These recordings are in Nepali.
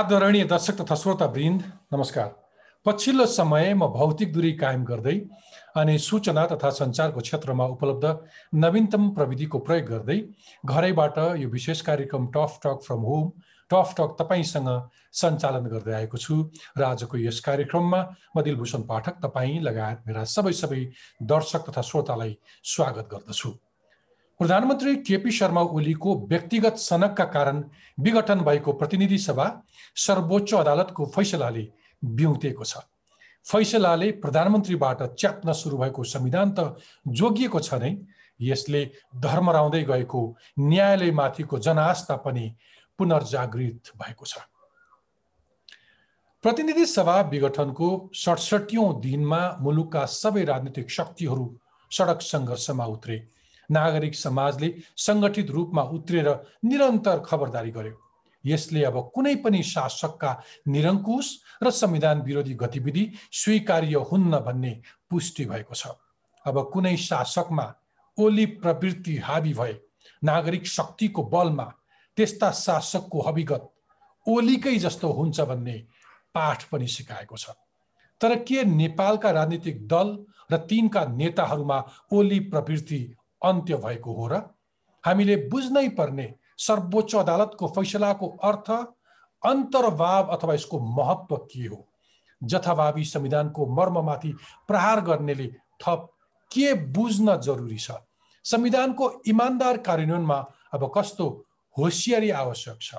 आदरणीय दर्शक तथा श्रोता वृन्द नमस्कार। पछिल्लो समय म भौतिक दूरी कायम गर्दै अनि सूचना तथा सञ्चारको क्षेत्रमा उपलब्ध नवीनतम प्रविधिको प्रयोग गर्दै घरैबाट यो विशेष कार्यक्रम tough talk from home tough talk तपाईँसँग सञ्चालन गर्दै आएको छु र आजको यस कार्यक्रममा म दिलभूषण पाठक तपाईँ लगायत मेरा सबै सबै दर्शक तथा श्रोतालाई स्वागत गर्दछु। प्रधानमन्त्री केपी शर्मा ओलीको व्यक्तिगत सनकका कारण विघटन भएको प्रतिनिधि सभा सर्वोच्च अदालतको फैसलाले बिउतेको छ। फैसलाले प्रधानमन्त्रीबाट च्याप्न सुरु भएको संविधान त जोगिएको छ नै यसले धर्मराउँदै गएको न्यायालयमाथिको जनआस्था पनि पुनर्जागृत भएको छ। प्रतिनिधि सभा विघटनको सडसठौँ दिनमा मुलुकका सबै राजनीतिक शक्तिहरू सडक सङ्घर्षमा उत्रे। नागरिक समाजले सङ्गठित रूपमा उत्रेर निरन्तर खबरदारी गर्यो। यसले अब कुनै पनि शासकका निरङ्कुश र संविधान विरोधी गतिविधि स्वीकार्य हुन्न भन्ने पुष्टि भएको छ। अब कुनै शासकमा ओली प्रवृत्ति हावी भए नागरिक शक्तिको बलमा त्यस्ता शासकको हविगत ओलीकै जस्तो हुन्छ भन्ने पाठ पनि सिकाएको छ। तर के नेपालका राजनीतिक दल र तिनका नेताहरूमा ओली प्रवृत्ति अन्त्य भएको हो र हामीले बुझ्नै पर्ने सर्वोच्च अदालतको फैसलाको अर्थ अन्तर्भाव अथवा यसको महत्व के हो? जथाभावी संविधानको मर्ममाथि प्रहार गर्नेले थप के बुझ्न जरुरी छ? संविधानको इमान्दार कार्यान्वयनमा अब कस्तो होसियारी आवश्यक छ?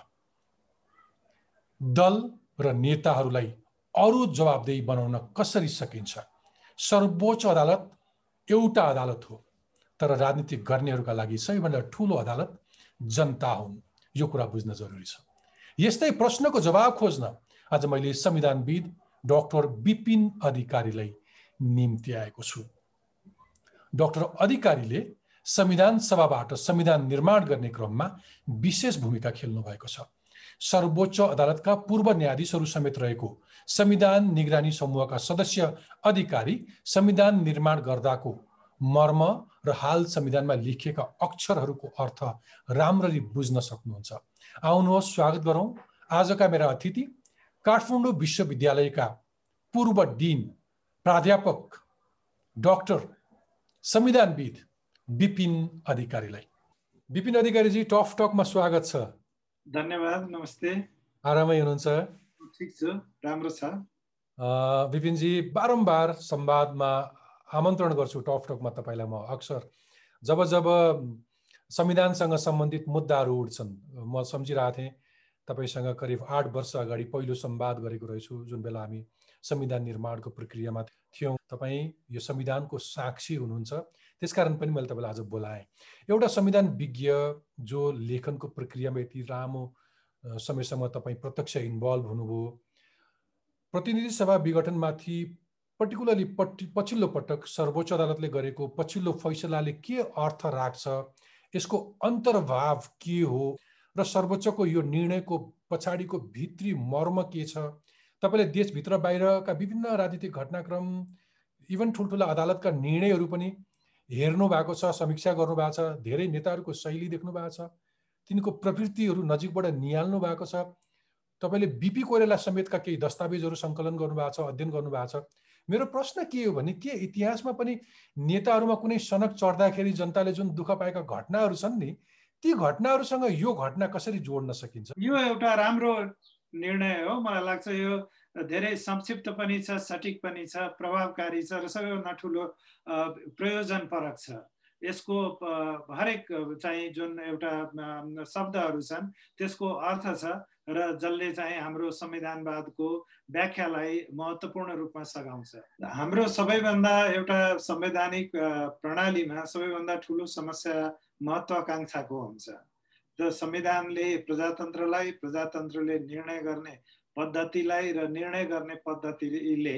दल र नेताहरूलाई अरू जवाबदेही बनाउन कसरी सकिन्छ? सर्वोच्च अदालत एउटा अदालत हो। तर राजनीति गर्नेहरूका लागि सबैभन्दा ठुलो अदालत जनता हुन् यो कुरा बुझ्न जरुरी छ। यस्तै प्रश्नको जवाब खोज्न आज मैले संविधानविद डाक्टर विपिन अधिकारीलाई निम्ति आएको छु। डाक्टर अधिकारीले संविधान सभाबाट संविधान निर्माण गर्ने क्रममा विशेष भूमिका खेल्नु भएको छ। सर्वोच्च अदालतका पूर्व न्यायाधीशहरू समेत रहेको संविधान निगरानी समूहका सदस्य अधिकारी संविधान निर्माण गर्दाको मर्म र हाल संविधानमा लेखिएका अक्षरहरूको अर्थ राम्ररी बुझ्न सक्नुहुन्छ। आउनुहोस् स्वागत गरौँ। आजका मेरा अतिथि काठमाडौँ विश्वविद्यालयका पूर्व डिन प्राध्यापक डाक्टर संविधानविद विपिन अधिकारीलाई। विपिन अधिकारीजी टफ टकमा स्वागत छ। धन्यवाद नमस्ते। आरामै हुनुहुन्छ? ठिक छु राम्रो छ। विपिनजी बारम्बार संवादमा आमन्त्रण गर्छु टक टकमा तपाईँलाई म अक्सर जब जब संविधानसँग सम्बन्धित मुद्दाहरू उठ्छन् म सम्झिरहेको थिएँ तपाईँसँग करिब आठ वर्ष अगाडि पहिलो संवाद गरेको रहेछु जुन बेला हामी संविधान निर्माणको प्रक्रियामा थियौँ। तपाईँ यो संविधानको साक्षी हुनुहुन्छ त्यसकारण पनि मैले तपाईँलाई आज बोलाएँ। एउटा संविधान विज्ञ जो लेखनको प्रक्रियामा यति लामो समयसम्म तपाईँ प्रत्यक्ष इन्भल्भ हुनुभयो प्रतिनिधि सभा विघटनमाथि पर्टिकुलरली पट्टि पछिल्लो पटक सर्वोच्च अदालतले गरेको पछिल्लो फैसलाले के अर्थ राख्छ? यसको अन्तर्भाव के हो? र सर्वोच्चको यो निर्णयको पछाडिको भित्री मर्म के छ? तपाईँले देशभित्र बाहिरका विभिन्न राजनीतिक घटनाक्रम इभन ठुल्ठुला अदालतका निर्णयहरू पनि हेर्नु भएको छ समीक्षा गर्नुभएको छ धेरै नेताहरूको शैली देख्नु भएको छ तिनको प्रवृत्तिहरू नजिकबाट निहाल्नु भएको छ। तपाईँले बिपी कोइराला समेतका केही दस्तावेजहरू सङ्कलन गर्नुभएको छ अध्ययन गर्नुभएको छ। मेरो प्रश्न के हो भने के इतिहासमा पनि नेताहरूमा कुनै सनक चढ्दाखेरि जनताले जुन दुःख पाएका घटनाहरू छन् नि ती घटनाहरूसँग यो घटना कसरी जोड्न सकिन्छ? यो एउटा राम्रो निर्णय हो मलाई लाग्छ यो धेरै संक्षिप्त पनि छ सठिक पनि छ प्रभावकारी छ र सबैभन्दा ठुलो प्रयोजनपरक छ। यसको हरेक चाहिँ जुन एउटा शब्दहरू छन् त्यसको अर्थ छ र जसले चाहिँ हाम्रो संविधानवादको व्याख्यालाई महत्त्वपूर्ण रूपमा सघाउँछ। हाम्रो सबैभन्दा एउटा संवैधानिक प्रणालीमा सबैभन्दा ठुलो समस्या महत्त्वाकाङ्क्षाको हुन्छ। र संविधानले प्रजातन्त्रलाई प्रजातन्त्रले निर्णय गर्ने पद्धतिलाई र निर्णय गर्ने पद्धतिले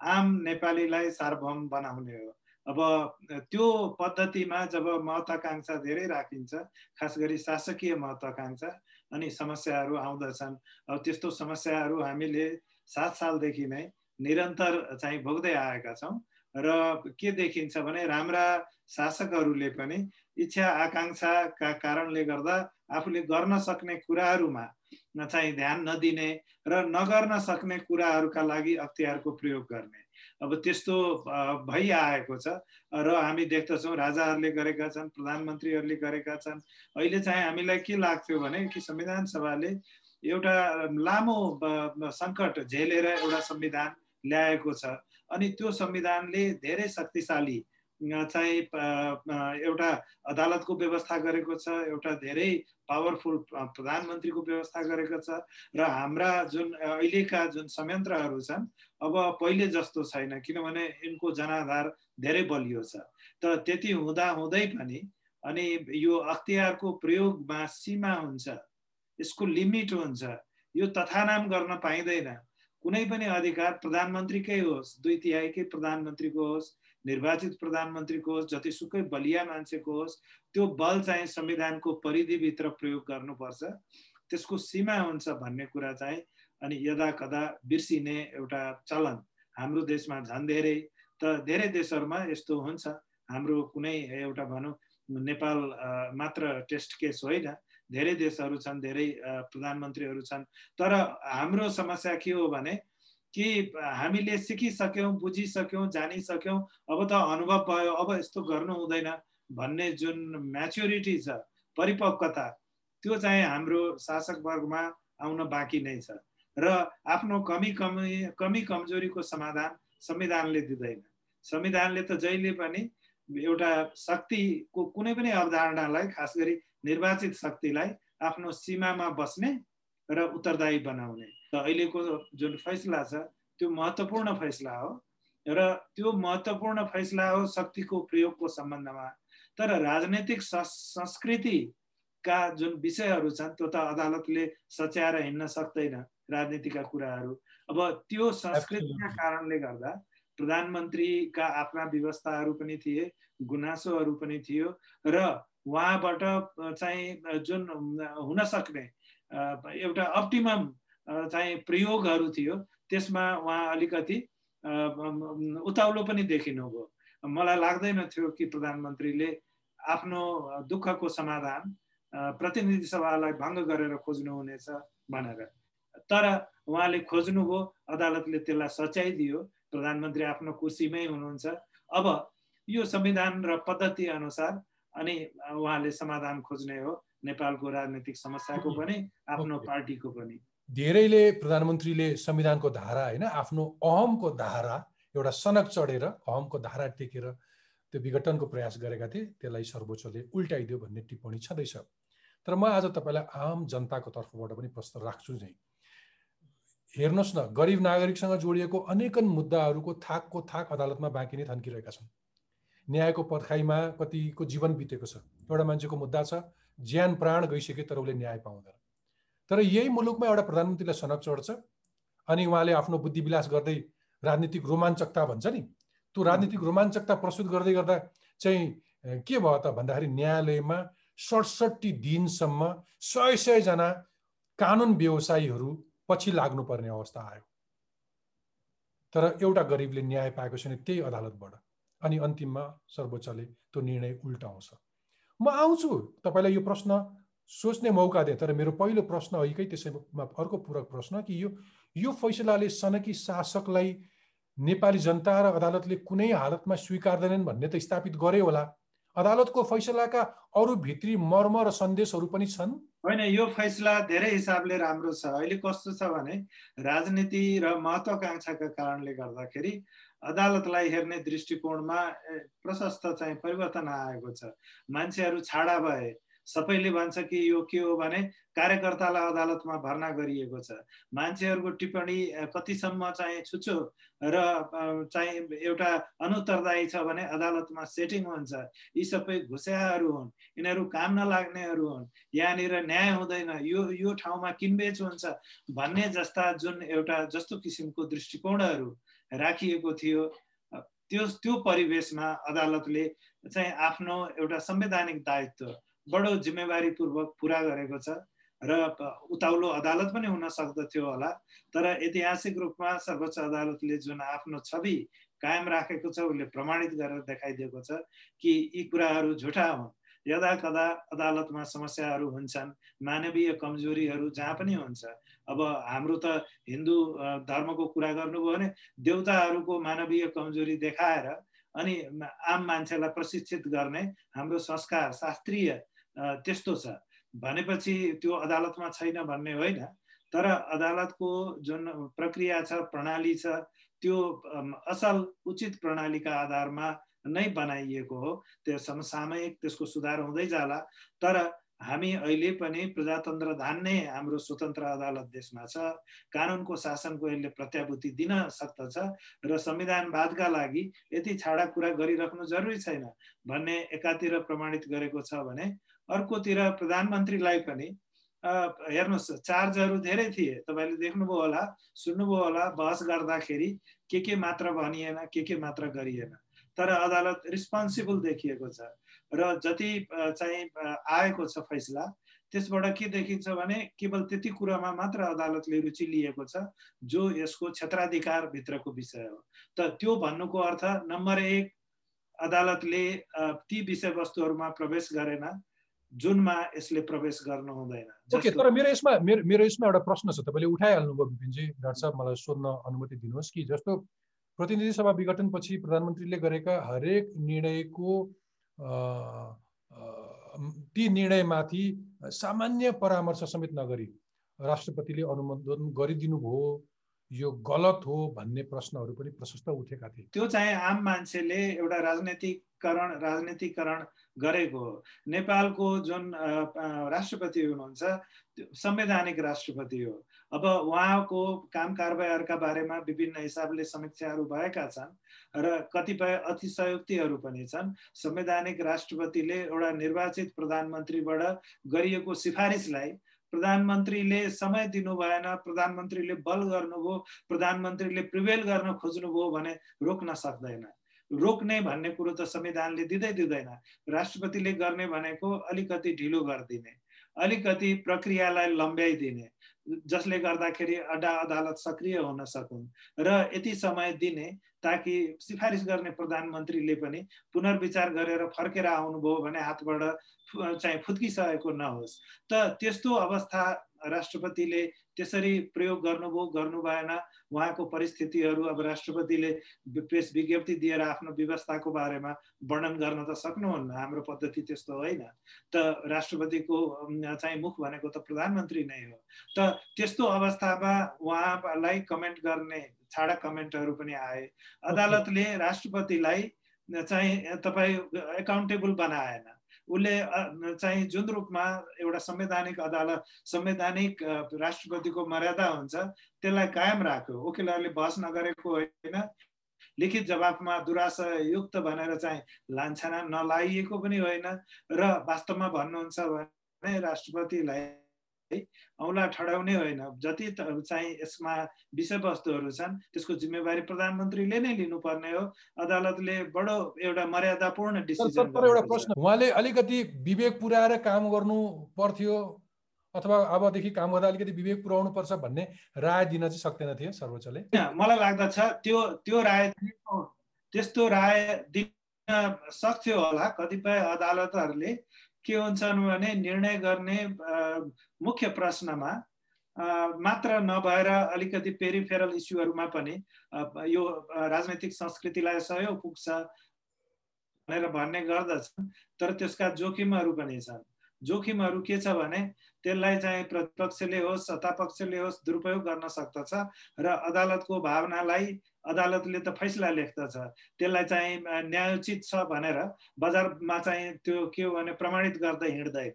आम नेपालीलाई सार्वभौम बनाउने हो। अब त्यो पद्धतिमा जब महत्वाकाङ्क्षा धेरै राखिन्छ खास गरी शासकीय महत्वाकाङ्क्षा अनि समस्याहरू आउँदछन्। अब त्यस्तो समस्याहरू हामीले सात सालदेखि नै निरन्तर चाहिँ भोग्दै आएका छौँ र के देखिन्छ भने राम्रा शासकहरूले पनि इच्छा आकाङ्क्षाका कारणले गर्दा आफूले गर्न सक्ने कुराहरूमा चाहिँ ध्यान नदिने र नगर्न सक्ने कुराहरूका लागि अख्तियारको प्रयोग गर्ने। अब त्यस्तो भइआएको छ। र हामी देख्दछौँ राजाहरूले गरेका छन् प्रधानमन्त्रीहरूले गरेका छन्। अहिले चाहिँ हामीलाई के लाग्थ्यो भने कि संविधान सभाले एउटा लामो सङ्कट झेलेर एउटा संविधान ल्याएको छ। अनि त्यो संविधानले धेरै शक्तिशाली चाहिँ एउटा अदालतको व्यवस्था गरेको छ एउटा धेरै पावरफुल प्रधानमन्त्रीको व्यवस्था गरेको छ र हाम्रा जुन अहिलेका जुन संयन्त्रहरू छन् अब पहिले जस्तो छैन किनभने यिनको जनाधार धेरै बलियो छ। त त्यति हुँदा हुँदै पनि अनि यो अख्तियारको प्रयोगमा सीमा हुन्छ यसको लिमिट हुन्छ यो तथानाम गर्न पाइँदैन। कुनै पनि अधिकार प्रधानमन्त्रीकै होस् दुई तिहाईकै प्रधानमन्त्रीको होस् निर्वाचित प्रधानमन्त्रीको होस् जतिसुकै बलिया मान्छेको होस् त्यो बल चाहिँ संविधानको परिधिभित्र प्रयोग गर्नुपर्छ। त्यसको सीमा हुन्छ भन्ने कुरा चाहिँ अनि यदा कदा बिर्सिने एउटा चलन। हाम्रो देशमा झन् धेरै त धेरै देशहरूमा यस्तो हुन्छ। हाम्रो कुनै एउटा भनौँ नेपाल मात्र टेस्ट केस होइन। धेरै देशहरू छन् धेरै प्रधानमन्त्रीहरू छन्। तर हाम्रो समस्या के हो भने कि हामीले सिकिसक्यौँ बुझिसक्यौँ जानिसक्यौँ अब त अनुभव भयो अब यस्तो गर्नु हुँदैन भन्ने जुन म्याच्योरिटी छ परिपक्वता त्यो चाहिँ हाम्रो शासक वर्गमा आउन बाँकी नै छ र आफ्नो कमी कमी कमी कमजोरीको समाधान संविधानले दिँदैन। संविधानले त जहिले पनि एउटा शक्तिको कुनै पनि अवधारणालाई खास गरी निर्वाचित शक्तिलाई आफ्नो सीमामा बस्ने र उत्तरदायी बनाउने। त अहिलेको जुन फैसला छ त्यो महत्त्वपूर्ण फैसला हो। र त्यो महत्त्वपूर्ण फैसला हो शक्तिको प्रयोगको सम्बन्धमा। तर राजनैतिक संस्कृतिका जुन विषयहरू छन् त्यो त अदालतले सच्याएर हिँड्न सक्दैन राजनीतिका कुराहरू। अब त्यो संस्कृतिका कारणले गर्दा प्रधानमन्त्रीका आफ्ना व्यवस्थाहरू पनि थिए गुनासोहरू पनि थियो र उहाँबाट चाहिँ जुन हुन सक्ने एउटा अप्टिमम चाहिँ प्रयोगहरू थियो। त्यसमा उहाँ अलिकति उताउलो पनि देखिनुभयो। मलाई लाग्दैन थियो कि प्रधानमन्त्रीले आफ्नो दुःखको समाधान प्रतिनिधि सभालाई भङ्ग गरेर खोज्नुहुनेछ भनेर। तर उहाँले खोज्नुभयो अदालतले त्यसलाई सच्याइदियो प्रधानमन्त्री आफ्नो कुर्सीमै हुनुहुन्छ। अब यो संविधान र पद्धति अनुसार अनि उहाँले समाधान खोज्ने हो। नेपालको राजनैतिक समस्याको पनि आफ्नो पार्टीको पनि। धेरैले प्रधानमन्त्रीले संविधानको धारा होइन आफ्नो अहमको धारा एउटा सनक चढेर अहमको धारा टेकेर त्यो विघटनको प्रयास गरेका थिए त्यसलाई सर्वोच्चले उल्टाइदियो भन्ने टिप्पणी छँदैछ। तर म आज तपाईँलाई आम जनताको तर्फबाट पनि प्रश्न राख्छु नै। हेर्नुहोस् न गरिब नागरिकसँग जोडिएको अनेकन मुद्दाहरूको थाकको थाक अदालतमा बाँकी नै थन्किरहेका छन्। न्यायको पर्खाइमा कतिको जीवन बितेको छ। एउटा मान्छेको मुद्दा छ ज्यान प्राण गइसक्यो तर उसले न्याय पाउँदैन। तर यही मुलुकमा एउटा प्रधानमन्त्रीलाई सनक चढ्छ अनि उहाँले आफ्नो बुद्धिविलास गर्दै राजनीतिक रोमाञ्चकता भन्छ नि त्यो राजनीतिक रोमाञ्चकता प्रस्तुत गर्दै गर्दा चाहिँ के भयो त भन्दाखेरि न्यायालयमा सडसठी दिनसम्म सय सयजना कानुन व्यवसायीहरू पछि लाग्नुपर्ने अवस्था आयो। तर एउटा गरिबले न्याय पाएको छैन त्यही अदालतबाट अनि अन्तिममा सर्वोच्चले त्यो निर्णय उल्टाउँछ। म आउँछु तपाईँलाई यो प्रश्न सोच्ने मौका दिएँ तर मेरो पहिलो प्रश्न अहिकै त्यसैमा अर्को पूरक प्रश्न कि यो यो फैसलाले सनकी शासकलाई नेपाली जनता र अदालतले कुनै हालतमा स्वीकार्दैनन् भन्ने त स्थापित गरे होला। अदालतको फैसलाका अरू भित्री मर्म र सन्देशहरू पनि छन्? होइन यो फैसला धेरै हिसाबले राम्रो छ। अहिले कस्तो छ भने राजनीति र महत्वाकांक्षाका कारणले गर्दाखेरि अदालतलाई हेर्ने दृष्टिकोणमा प्रशस्त चाहिँ परिवर्तन आएको छ। मान्छेहरू छाडा भए सबैले भन्छ कि यो के हो भने कार्यकर्तालाई अदालतमा भर्ना गरिएको छ। मान्छेहरूको टिप्पणी कतिसम्म चाहिँ छुचो र चाहिँ एउटा अनुत्तरदायी छ भने अदालतमा सेटिङ हुन्छ। यी सबै घुस्याहरू हुन् यिनीहरू काम नलाग्नेहरू हुन् यहाँनिर न्याय हुँदैन यो यो ठाउँमा किनबेच हुन्छ भन्ने जस्ता जुन एउटा जस्तो किसिमको दृष्टिकोणहरू राखिएको थियो। त्यो त्यो परिवेशमा अदालतले चाहिँ आफ्नो एउटा संवैधानिक दायित्व बडो जिम्मेवारीपूर्वक पुरा गरेको छ र उताउलो अदालत पनि हुन सक्दथ्यो होला। तर ऐतिहासिक रूपमा सर्वोच्च अदालतले जुन आफ्नो छवि कायम राखेको छ उसले प्रमाणित गरेर देखाइदिएको छ कि यी कुराहरू झुटा हुन्। यदा कदा अदालतमा समस्याहरू हुन्छन् मानवीय कमजोरीहरू जहाँ पनि हुन्छ। अब हाम्रो त हिन्दू धर्मको कुरा गर्नुभयो भने देउताहरूको मानवीय कमजोरी देखाएर अनि आम मान्छेलाई प्रशिक्षित गर्ने हाम्रो संस्कार शास्त्रीय त्यस्तो छ। भनेपछि त्यो अदालतमा छैन भन्ने होइन तर अदालतको जुन प्रक्रिया छ प्रणाली छ त्यो असल उचित प्रणालीका आधारमा नै बनाइएको हो। त्यो समसामयिक त्यसको सुधार हुँदै जाला। तर हामी अहिले पनि प्रजातन्त्र धान्ने हाम्रो स्वतन्त्र अदालत देशमा छ। कानुनको शासनको यसले प्रत्याभूति दिन सक्दछ र संविधानवादका लागि यति छाडा कुरा गरिराख्नु जरुरी छैन भन्ने एकातिर प्रमाणित गरेको छ भने अर्कोतिर प्रधानमन्त्रीलाई पनि हेर्नुहोस् चार्जहरू धेरै थिए। तपाईँले देख्नुभयो होला सुन्नुभयो होला बहस गर्दाखेरि के के मात्र भनिएन के के मात्र गरिएन। तर अदालत रिस्पोन्सिबल देखिएको छ। र जति चाहिँ आएको छ फैसला त्यसबाट के देखिन्छ भने केवल त्यति कुरामा मात्र अदालतले रुचि लिएको छ जो यसको क्षेत्राधिकारभित्रको विषय हो। त त्यो भन्नुको अर्थ नम्बर एक अदालतले ती विषयवस्तुहरूमा प्रवेश गरेन जुनमा यसले प्रवेश गर्नु हुँदैन। ओके तर मेरो यसमा मेरो मेरो यसमा एउटा प्रश्न छ। तपाईँले उठाइहाल्नुभयो विपिनजी डाक्टर साहब मलाई सोध्न अनुमति दिनुहोस् कि जस्तो प्रतिनिधि सभा विघटनपछि प्रधानमन्त्रीले गरेका हरेक निर्णयको ती निर्णयमाथि सामान्य परामर्श समेत नगरी राष्ट्रपतिले अनुमोदन गरिदिनु भयो यो गलत हो भन्ने प्रश्नहरू पनि प्रशस्त उठेका थिए। त्यो चाहिँ आम मान्छेले एउटा राजनैतिकरण राजनीतिकरण गरेको हो। नेपालको जुन राष्ट्रपति हुनुहुन्छ संवैधानिक राष्ट्रपति हो। अब उहाँको काम कारबाहीहरूका बारेमा विभिन्न हिसाबले समीक्षाहरू भएका छन् र कतिपय अतिशयोक्तिहरू पनि छन्। संवैधानिक राष्ट्रपतिले एउटा निर्वाचित प्रधानमन्त्रीबाट गरिएको सिफारिसलाई प्रधानमन्त्रीले समय दिनु भएन प्रधानमन्त्रीले बल गर्नुभयो प्रधानमन्त्रीले प्रिभेल गर्न खोज्नुभयो भने रोक्न सक्दैन। रोक्ने भन्ने कुरो त संविधानले दिँदै दिँदैन। राष्ट्रपतिले गर्ने भनेको अलिकति ढिलो गरिदिने अलिकति प्रक्रियालाई लम्ब्याइदिने जसले गर्दाखेरि अड्डा अदालत सक्रिय हुन सकुन्। र यति समय दिने ताकि सिफारिस गर्ने प्रधानमन्त्रीले पनि पुनर्विचार गरेर फर्केर आउनुभयो भने हातबाट चाहिँ फुत्किसकेको नहोस्। त त्यस्तो अवस्था राष्ट्रपतिले त्यसरी प्रयोग गर्नुभयो गर्नु भएन। उहाँको परिस्थितिहरू अब राष्ट्रपतिले प्रेस विज्ञप्ति दिएर आफ्नो व्यवस्थाको बारेमा वर्णन गर्न त सक्नुहुन्न। हाम्रो पद्धति त्यस्तो होइन। त राष्ट्रपतिको चाहिँ मुख भनेको त प्रधानमन्त्री नै हो। त त्यस्तो अवस्थामा उहाँलाई कमेन्ट गर्ने छाडा कमेन्टहरू पनि आए। अदालतले राष्ट्रपतिलाई चाहिँ तपाईँ एकाउन्टेबल बनाएन। उसले चाहिँ जुन रूपमा एउटा संवैधानिक अदालत संवैधानिक राष्ट्रपतिको मर्यादा हुन्छ त्यसलाई कायम राख्यो। वकिलहरूले बहस नगरेको होइन। लिखित जवाफमा दुराशयुक्त भनेर चाहिँ लान्छना नलाइएको पनि होइन र वास्तवमा भन्नुहुन्छ भने राष्ट्रपतिलाई औँला ठडाउने होइन। जति चाहिँ यसमा विषयवस्तुहरू छन् त्यसको जिम्मेवारी प्रधानमन्त्रीले नै लिनुपर्ने हो। अदालतले बडो एउटा मर्यादापूर्ण डिसिजन एउटा प्रश्न। उहाँले अलिकति विवेक पुऱ्याएर काम गर्नु पर्थ्यो अथवा अबदेखि काम गर्दा अलिकति विवेक पुऱ्याउनु पर्छ भन्ने राय दिन चाहिँ सक्दैन थियो सर्वोच्चले। मलाई लाग्दछ त्यो त्यो राय त्यस्तो राय दिन सक्थ्यो होला। कतिपय अदालतहरूले के हुन्छन् भने निर्णय गर्ने मुख्य प्रश्नमा मात्र नभएर अलिकति पेरिफेरल इस्युहरूमा पनि यो राजनैतिक संस्कृतिलाई सहयोग पुग्छ भनेर भन्ने गर्दछन् तर त्यसका जोखिमहरू पनि छन्। जोखिमहरू के छ भने त्यसलाई चाहिँ प्रतिपक्षले होस् सत्तापक्षले होस् दुरुपयोग गर्न सक्दछ र अदालतको भावनालाई अदालतले त फैसला लेख्दछ। त्यसलाई चाहिँ न्यायोचित छ भनेर बजारमा चाहिँ त्यो के हो भने प्रमाणित गर्दै हिँड्दैन।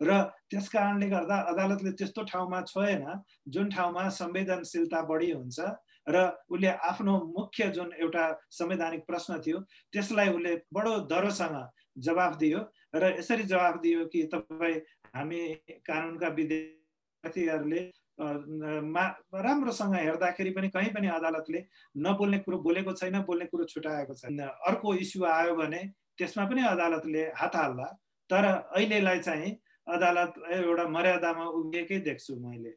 र त्यस कारणले गर्दा अदालतले त्यस्तो ठाउँमा छोएन जुन ठाउँमा संवेदनशीलता बढी हुन्छ र उसले आफ्नो मुख्य जुन एउटा संवैधानिक प्रश्न थियो त्यसलाई उसले बडो दरोसँग जवाफ दियो र यसरी जवाफ दियो कि तपाईँ हामी कानुनका विद्यार्थीहरूले राम्रोसँग हेर्दाखेरि पनि कहीँ पनि अदालतले नबोल्ने कुरो बोलेको छैन बोल्ने कुरो छुट्याएको छैन। अर्को इस्यु आयो भने त्यसमा पनि अदालतले हात हाल्ला। तर अहिलेलाई चाहिँ अदालत एउटा मर्यादामा उभिएकै देख्छु मैले।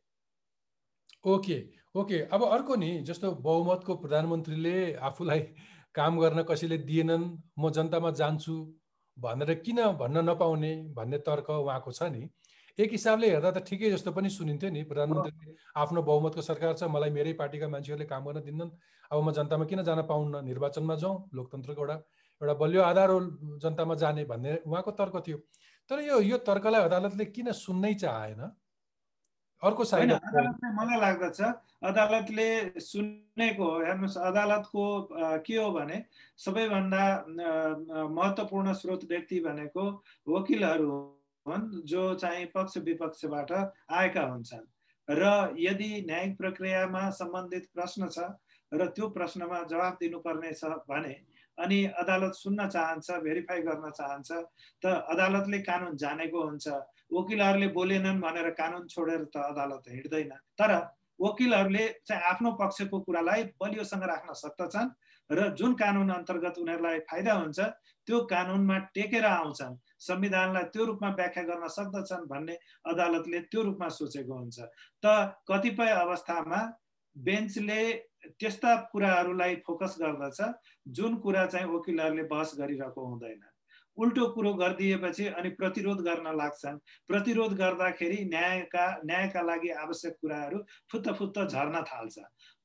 Okay okay. अब अर्को नि जस्तो बहुमतको प्रधानमन्त्रीले आफूलाई काम गर्न कसैले दिएनन् म जनतामा जान्छु भनेर किन भन्न नपाउने भन्ने तर्क उहाँको छ नि? एक हिसाबले हेर्दा त ठिकै जस्तो पनि सुनिन्थ्यो नि प्रधानमन्त्रीले। आफ्नो बहुमतको सरकार छ मलाई मेरै पार्टीका मान्छेहरूले काम गर्न दिन्नन्। अब म जनतामा किन जान पाउन्न? निर्वाचनमा जाउँ लोकतन्त्रको एउटा एउटा बलियो आधार हो जनतामा जाने भन्ने उहाँको तर्क थियो। तर यो यो तर्कलाई अदालतले किन सुन्नै चाहेन? अर्को साइड मलाई लाग्दछ अदालतले सुनेको हेर्नुहोस् अदालतको के हो भने सबैभन्दा महत्त्वपूर्ण स्रोत व्यक्ति भनेको वकिलहरू हुन् जो चाहिँ पक्ष विपक्षबाट आएका हुन्छन्। र यदि न्यायिक प्रक्रियामा सम्बन्धित प्रश्न छ र त्यो प्रश्नमा जवाब छ भने अनि अदालत सुन्न चाहन्छ भेरिफाई गर्न चाहन्छ त अदालतले कानुन जानेको हुन्छ। वकिलहरूले बोलेनन् भनेर कानुन छोडेर त अदालत हिँड्दैन। तर वकिलहरूले चाहिँ आफ्नो पक्षको कुरालाई बलियोसँग राख्न सक्दछन् र जुन कानुन अन्तर्गत उनीहरूलाई फाइदा हुन्छ त्यो कानुनमा टेकेर आउँछन्। संविधानलाई त्यो रूपमा व्याख्या गर्न सक्दछन् भन्ने अदालतले त्यो रूपमा सोचेको हुन्छ। त कतिपय अवस्थामा बेन्चले त्यस्ता कुराहरूलाई फोकस गर्दछ जुन कुरा चाहिँ वकिलहरूले बहस गरिरहेको हुँदैन। उल्टो कुरो गरिदिएपछि अनि प्रतिरोध गर्न लाग्छन्। प्रतिरोध गर्दाखेरि न्यायका न्यायका लागि आवश्यक कुराहरू फुत्त फुत्त झर्न थाल्छ।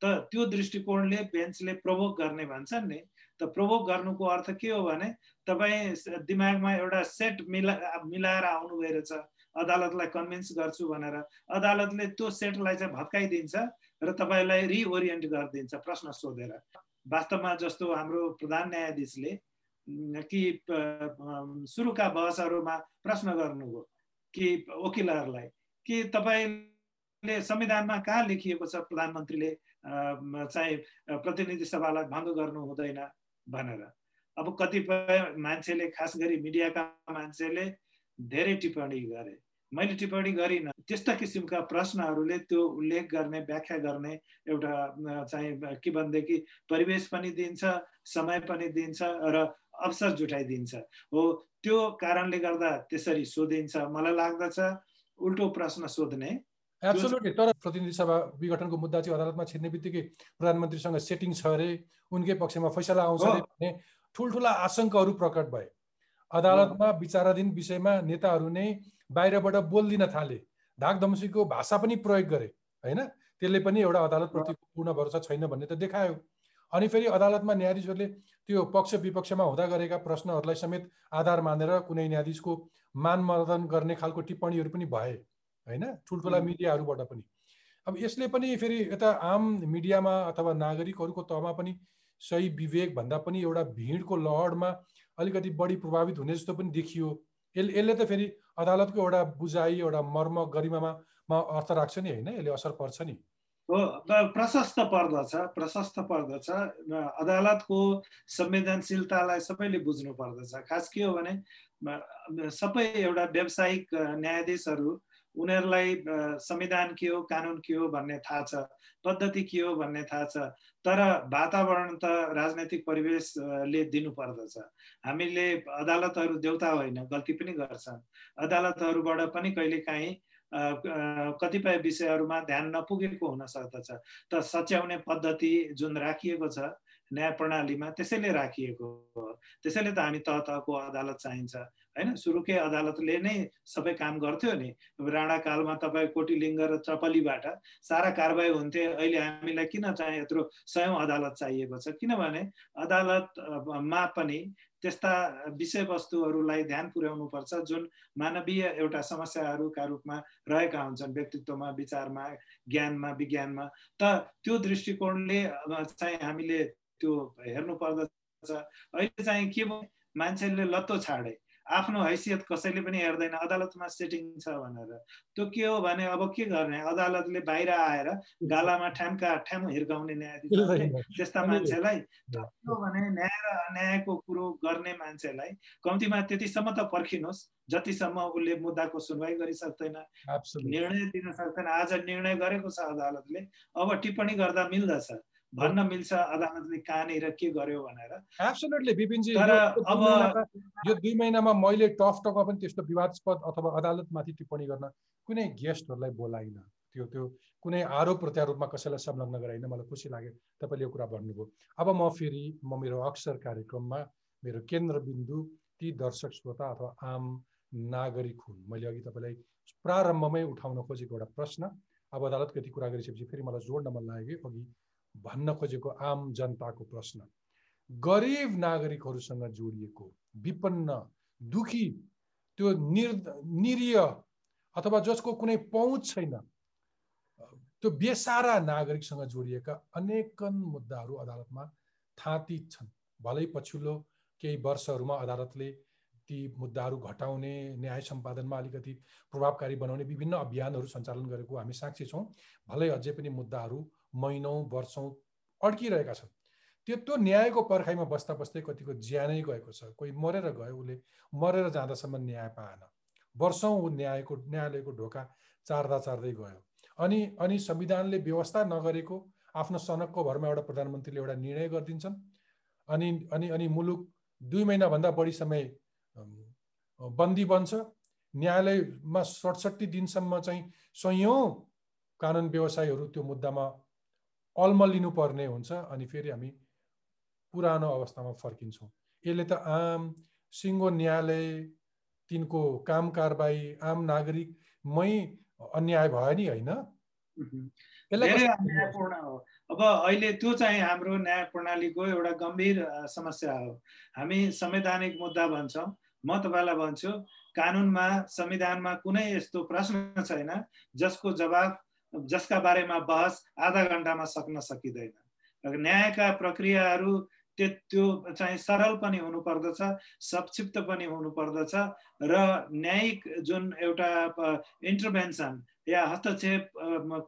त त्यो दृष्टिकोणले बेन्चले प्रभोग गर्ने भन्छन् नि। त प्रभोग गर्नुको अर्थ के हो भने तपाईँ दिमागमा एउटा सेट मिला मिलाएर आउनुभयो रहेछ अदालतलाई कन्भिन्स गर्छु भनेर। अदालतले त्यो सेटलाई चाहिँ भत्काइदिन्छ र तपाईँलाई रिओरिएन्ट गरिदिन्छ प्रश्न सोधेर। वास्तवमा जस्तो हाम्रो प्रधान न्यायाधीशले कि सुरुका बहसहरूमा प्रश्न गर्नुभयो कि वकिलहरूलाई कि तपाईँले संविधानमा कहाँ लेखिएको छ? प्रधानमन्त्रीले चाहिँ प्रतिनिधि सभालाई भङ्ग गर्नु हुँदैन भनेर। अब कतिपय मान्छेले खास गरी मिडियाका मान्छेले धेरै टिप्पणी गरे। मैले टिप्पणी गरिनँ। त्यस्ता किसिमका प्रश्नहरूले त्यो उल्लेख गर्ने व्याख्या गर्ने एउटा चाहिँ के भनेदेखि परिवेश पनि दिन्छ समय पनि दिन्छ र अवसर जुटाइदिन्छ। हो त्यो कारणले गर्दा त्यसरी सोधिन्छ मलाई लाग्दछ उल्टो प्रश्न सोध्ने। एब्सोल्युटली तर प्रतिनिधि सभा विघटनको मुद्दा चाहिँ अदालतमा छिर्ने बित्तिकै प्रधानमन्त्रीसँग सेटिङ छ अरे उनकै पक्षमा फैसला आउँछ अरे भन्ने ठुल्ठुला आशङ्काहरू प्रकट भए। अदालतमा विचाराधीन विषयमा नेताहरू नै बाहिरबाट बोलिदिन थाले। धाकधम्सीको भाषा पनि प्रयोग गरे होइन? त्यसले पनि एउटा अदालतप्रतिको पूर्ण भरोसा छैन भन्ने त देखायो। अनि फेरि अदालतमा न्यायाधीशहरूले त्यो पक्ष विपक्षमा हुँदा गरेका प्रश्नहरूलाई समेत आधार मानेर कुनै न्यायाधीशको मानमर्दन गर्ने खालको टिप्पणीहरू पनि भए होइन? ठुल्ठुला मिडियाहरूबाट पनि। अब यसले पनि फेरि यता आम मिडियामा अथवा नागरिकहरूको तहमा पनि सही विवेक भन्दा पनि एउटा भिडको लहरमा अलिकति बढी प्रभावित हुने जस्तो पनि देखियो। यसले यसले त फेरि अदालतको एउटा बुझाइ एउटा मर्म गरिमामा अर्थ राख्छ नि होइन? यसले असर पर्छ नि। प्रशस्त पर्दछ प्रशस्त पर्दछ अदालतको संवेदनशीलतालाई सबैले बुझ्नु पर्दछ खास के हो भने सबै एउटा व्यावसायिक न्यायाधीशहरू उनीहरूलाई संविधान के हो कानुन के हो भन्ने थाहा छ पद्धति के हो भन्ने थाहा छ तर वातावरण त राजनैतिक परिवेशले दिनु पर्दछ हामीले अदालतहरू देउता होइन गल्ती पनि गर्छन् अदालतहरूबाट पनि कहिलेकाहीँ कतिपय विषयहरूमा ध्यान नपुगेको हुन सक्दछ। त सच्याउने पद्धति जुन राखिएको छ न्याय प्रणालीमा त्यसैले राखिएको हो। त्यसैले त हामी तह तहको अदालत चाहिन्छ। होइन? सुरुकै अदालतले नै सबै काम गर्थ्यो नि। राणाकालमा तपाईँ कोटिलिङ्ग र चपलीबाट सारा कारवाही हुन्थे। अहिले हामीलाई किन चाहिँ यत्रो स्वयं अदालत चाहिएको छ। किनभने अदालतमा पनि त्यस्ता विषयवस्तुहरूलाई ध्यान पुर्याउनुपर्छ जुन मानवीय एउटा समस्याहरूका रूपमा रहेका हुन्छन् व्यक्तित्वमा विचारमा ज्ञानमा विज्ञानमा। त त्यो दृष्टिकोणले चाहिँ हामीले त्यो हेर्नु पर्दछ अहिले चाहिँ के मान्छेले लत्तो छाडे। आफ्नो हैसियत कसैले पनि हेर्दैन अदालतमा सेटिङ छ भनेर। त्यो के हो भने अब के गर्ने? अदालतले बाहिर आएर गालामा ठ्याम्का ठ्याम हिर्काउने न्यायाधीश त्यस्ता मान्छेलाई के भने न्याय र अन्यायको कुरो गर्ने मान्छेलाई कम्तीमा त्यतिसम्म त पर्खिनुहोस् जतिसम्म उसले मुद्दाको सुनवाई गरिसक्दैन निर्णय दिन सक्दैन। आज निर्णय गरेको छ अदालतले अब टिप्पणी गर्दा मिल्दछ। भन्न मिल्छ अदालतले कहाँनिर के गर्यो भनेर। एब्सोल्युटली विपिनजी तर अब यो दुई महिनामा मैले टफ टकमा पनि त्यस्तो विवादस्पद अथवा अदालतमाथि टिप्पणी गर्न कुनै गेस्टहरूलाई बोलाइन। त्यो त्यो कुनै आरोप प्रत्यारोपमा कसैलाई संलग्न गराइन मलाई खुसी लाग्यो तपाईँले यो कुरा भन्नुभयो। अब म फेरि म मेरो अक्सर कार्यक्रममा मेरो केन्द्रबिन्दु ती दर्शक श्रोता अथवा आम नागरिक हुन्। मैले अघि तपाईँलाई प्रारम्भमै उठाउन खोजेको एउटा प्रश्न। अब अदालतको यति कुरा गरिसकेपछि फेरि मलाई जोड्न मन लाग्यो अघि भन्न खोजेको आम जनताको प्रश्न। गरिब नागरिकहरूसँग जोडिएको विपन्न दुखी त्यो निर् निरीय अथवा जसको कुनै पहुँच छैन त्यो बेसारा नागरिकसँग जोडिएका अनेकन मुद्दाहरू अदालतमा थाँती छन्। भलै पछिल्लो केही वर्षहरूमा अदालतले ती मुद्दाहरू घटाउने न्याय सम्पादनमा अलिकति प्रभावकारी बनाउने विभिन्न अभियानहरू सञ्चालन गरेको हामी साक्षी छौँ। भलै अझै पनि मुद्दाहरू महिनौँ वर्षौँ अड्किरहेका छन्। त्यो न्यायको पर्खाइमा बस्दा बस्दै कतिको ज्यानै गएको छ। कोही मरेर गयो उसले मरेर जाँदासम्म न्याय पाएन। वर्षौँ ऊ न्यायको न्यायालयको ढोका चार्दा चार्दै गयो। अनि अनि संविधानले व्यवस्था नगरेको आफ्नो सनकको भरमा एउटा प्रधानमन्त्रीले एउटा निर्णय गरिदिन्छन्। अनि अनि अनि मुलुक दुई महिनाभन्दा बढी समय बन्दी बन्छ। न्यायालयमा सडसठी दिनसम्म चाहिँ सयौँ कानुन व्यवसायीहरू त्यो मुद्दामा अल्मलिनु पर्ने हुन्छ अनि फेरि हामी पुरानो अवस्थामा फर्किन्छौँ। यसले त आम सिङ्गो न्यायालय तिनको काम कारबाही आम नागरिकमै अन्याय भयो नि होइन? हो। अब अहिले त्यो चाहिँ हाम्रो न्याय प्रणालीको एउटा गम्भीर समस्या हो। हामी संवैधानिक मुद्दा भन्छौँ। म तपाईँलाई भन्छु कानुनमा संविधानमा कुनै यस्तो प्रश्न छैन जसको जवाब जसका बारेमा बहस आधा घन्टामा सक्न सकिँदैन। न्यायका प्रक्रियाहरू त्यो त्यो चाहिँ सरल पनि हुनुपर्दछ संक्षिप्त पनि हुनुपर्दछ र न्यायिक जुन एउटा इन्टरभेन्सन या हस्तक्षेप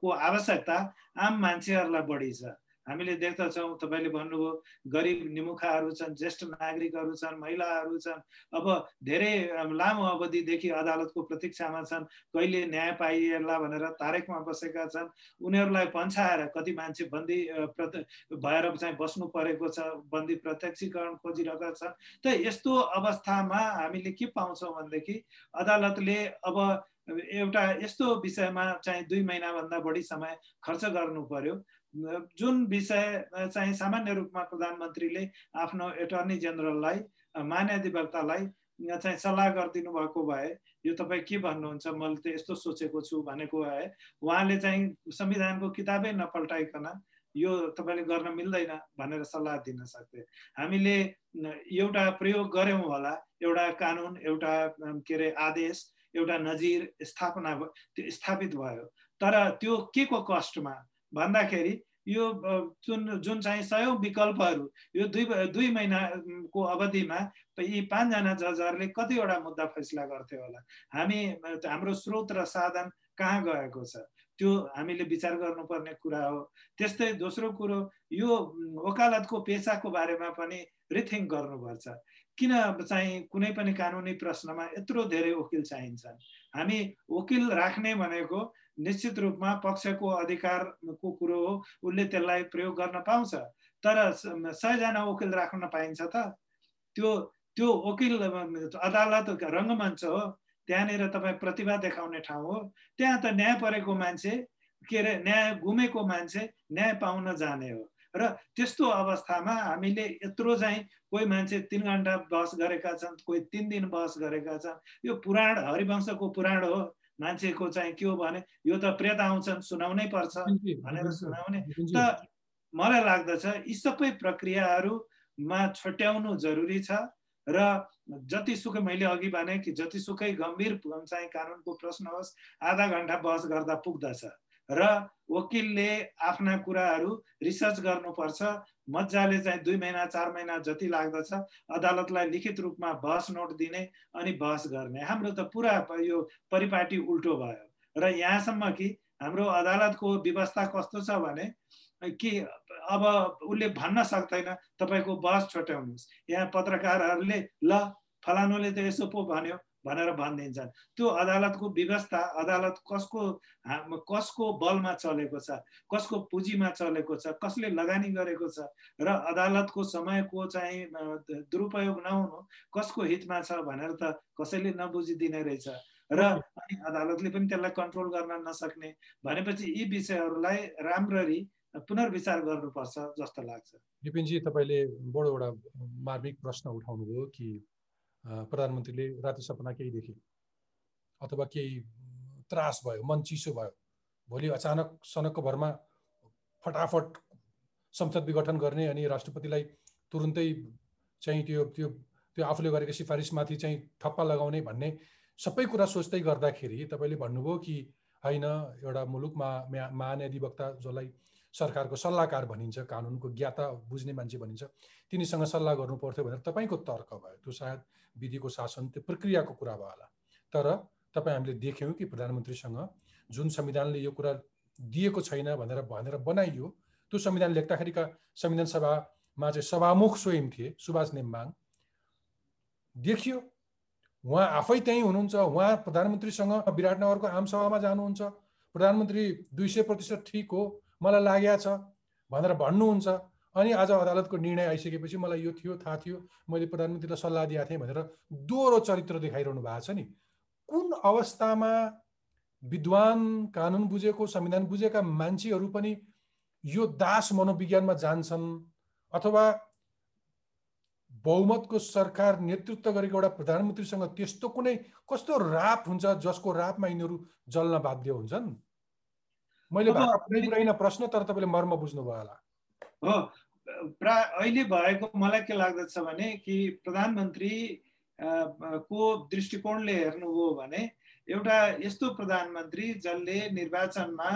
को आवश्यकता आम मान्छेहरूलाई बढी छ। हामीले देख्दछौँ तपाईँले भन्नुभयो गरिब निमुखाहरू छन् ज्येष्ठ नागरिकहरू छन् महिलाहरू छन्। अब धेरै लामो अवधिदेखि अदालतको प्रतीक्षामा छन् कहिले न्याय पाइएला भनेर तारेकमा बसेका छन्। उनीहरूलाई पन्छाएर कति मान्छे बन्दी भएर चाहिँ बस्नु परेको छ बन्दी प्रत्यक्षीकरण खोजिरहेका छन्। त यस्तो अवस्थामा हामीले के पाउँछौँ भनेदेखि अदालतले अब एउटा यस्तो विषयमा चाहिँ दुई महिनाभन्दा बढी समय खर्च गर्नु पर्यो। जुन विषय चाहिँ सामान्य रूपमा प्रधानमन्त्रीले आफ्नो एटर्नी जेनरललाई महाधिवक्तालाई चाहिँ सल्लाह गरिदिनु भएको भए यो तपाईँ के भन्नुहुन्छ? मैले त यस्तो सोचेको छु भनेको भए उहाँले चाहिँ संविधानको किताबै नपल्टाइकन यो तपाईँले गर्न मिल्दैन भनेर सल्लाह दिन सक्थे। हामीले एउटा प्रयोग गऱ्यौँ होला एउटा कानुन एउटा के अरे आदेश एउटा नजिर स्थापना स्थापित भयो। तर त्यो के को कस्टमा भन्दाखेरि यो जुन जुन चाहिँ सयौँ विकल्पहरू यो दुई दुई महिनाको अवधिमा यी पाँचजना जजहरूले कतिवटा मुद्दा फैसला गर्थ्यो होला? हामी हाम्रो स्रोत र साधन कहाँ गएको छ? त्यो हामीले विचार गर्नुपर्ने कुरा हो। त्यस्तै दोस्रो कुरो यो वकालतको पेसाको बारेमा पनि रिथिङ्क गर्नुपर्छ। किन चाहिँ कुनै पनि कानुनी प्रश्नमा यत्रो धेरै वकिल चाहिन्छन्? हामी वकिल राख्ने भनेको निश्चित रूपमा पक्षको अधिकारको कुरो हो उसले त्यसलाई प्रयोग गर्न पाउँछ। तर सयजना वकिल राख्न पाइन्छ त। त्यो त्यो वकिल अदालत रङ्गमञ्च हो। त्यहाँनिर तपाईँ प्रतिभा देखाउने ठाउँ हो। त्यहाँ त न्याय परेको मान्छे के अरे न्याय गुमेको मान्छे न्याय पाउन जाने हो। र त्यस्तो अवस्थामा हामीले यत्रो चाहिँ कोही मान्छे तिन घन्टा बहस गरेका छन् कोही तिन दिन बहस गरेका छन्। यो पुराण हरिवंशको पुराण हो। मान्छेको चाहिँ के हो भने यो त प्रेत आउँछन् सुनाउनै पर्छ भनेर सुनाउने। त मलाई लाग्दछ यी सबै प्रक्रियाहरूमा छुट्याउनु जरुरी छ र जतिसुकै मैले अघि भने कि जतिसुकै गम्भीर चाहिँ कानुनको प्रश्न होस् आधा घन्टा बहस गर्दा पुग्दछ र वकिलले आफ्ना कुराहरू रिसर्च गर्नुपर्छ मजाले चाहिँ दुई महिना चार महिना जति लाग्दछ अदालतलाई लिखित रूपमा बहस नोट दिने अनि बहस गर्ने। हाम्रो त पुरा यो परिपाटी उल्टो भयो। र यहाँसम्म कि हाम्रो अदालतको व्यवस्था कस्तो छ भने कि अब उसले भन्न सक्दैन तपाईँको बहस छोट्याउनुहोस्। यहाँ पत्रकारहरूले ल फलानुले त यसो पो भन्यो। भनेर भनिदिन्छन्। त्यो अदालतको व्यवस्था अदालत कसको कसको बलमा चलेको छ कसको पुँजीमा चलेको छ कसले लगानी गरेको छ र अदालतको समयको चाहिँ दुरुपयोग नहुनु कसको हितमा छ भनेर त कसैले नबुझिदिने रहेछ। र अनि अदालतले पनि त्यसलाई कन्ट्रोल गर्न नसक्ने भनेपछि यी विषयहरूलाई राम्ररी पुनर्विचार गर्नुपर्छ जस्तो लाग्छ। विपिनजी तपाईँले बडो एउटा मार्मिक प्रश्न उठाउनुभयो कि प्रधानमन्त्रीले राति सपना केही देखे। अथवा केही त्रास भयो मन चिसो भयो भोलि अचानक सनकको भरमा फटाफट संसद विघटन गर्ने अनि राष्ट्रपतिलाई तुरुन्तै चाहिँ त्यो त्यो त्यो आफूले गरेको सिफारिसमाथि चाहिँ ठप्पा लगाउने भन्ने सबै कुरा सोच्दै गर्दाखेरि तपाईँले भन्नुभयो कि होइन एउटा मुलुकमा महान्याधिवक्ता जसलाई सरकारको सल्लाहकार भनिन्छ कानुनको ज्ञाता बुझ्ने मान्छे भनिन्छ। तिनीसँग सल्लाह गर्नु पर्थ्यो भनेर तपाईँको तर्क भयो। त्यो सायद विधिको शासन त्यो प्रक्रियाको कुरा भयो होला। तर तपाईँ हामीले देख्यौँ कि प्रधानमन्त्रीसँग जुन संविधानले यो कुरा दिएको छैन भनेर भनेर बनाइयो त्यो संविधान लेख्दाखेरिका संविधान सभामा चाहिँ सभामुख स्वयं थिए सुभाष नेम्बाङ। देखियो उहाँ आफै त्यहीँ हुनुहुन्छ उहाँ प्रधानमन्त्रीसँग विराटनगरको आमसभामा जानुहुन्छ। प्रधानमन्त्री दुई सय प्रतिशत ठिक हो मलाई लागेको छ भनेर भन्नुहुन्छ। अनि आज अदालतको निर्णय आइसकेपछि मलाई यो थियो थाहा थियो। मैले प्रधानमन्त्रीलाई सल्लाह दिएको थिएँ भनेर दोहोरो चरित्र देखाइरहनु भएको छ नि। कुन अवस्थामा विद्वान कानुन बुझेको संविधान बुझेका मान्छेहरू पनि यो दास मनोविज्ञानमा जान्छन् अथवा बहुमतको सरकार नेतृत्व गरेको एउटा प्रधानमन्त्रीसँग त्यस्तो कुनै कस्तो राप हुन्छ जसको रापमा यिनीहरू जल्न बाध्य हुन्छन्? मैले प्रश्न तर तपाईँले मर्म बुझ्नुभयो होला। हो प्रा अहिले भएको मलाई के लाग्दछ भने कि प्रधानमन्त्री को दृष्टिकोणले हेर्नुभयो भने एउटा यस्तो प्रधानमन्त्री जसले निर्वाचनमा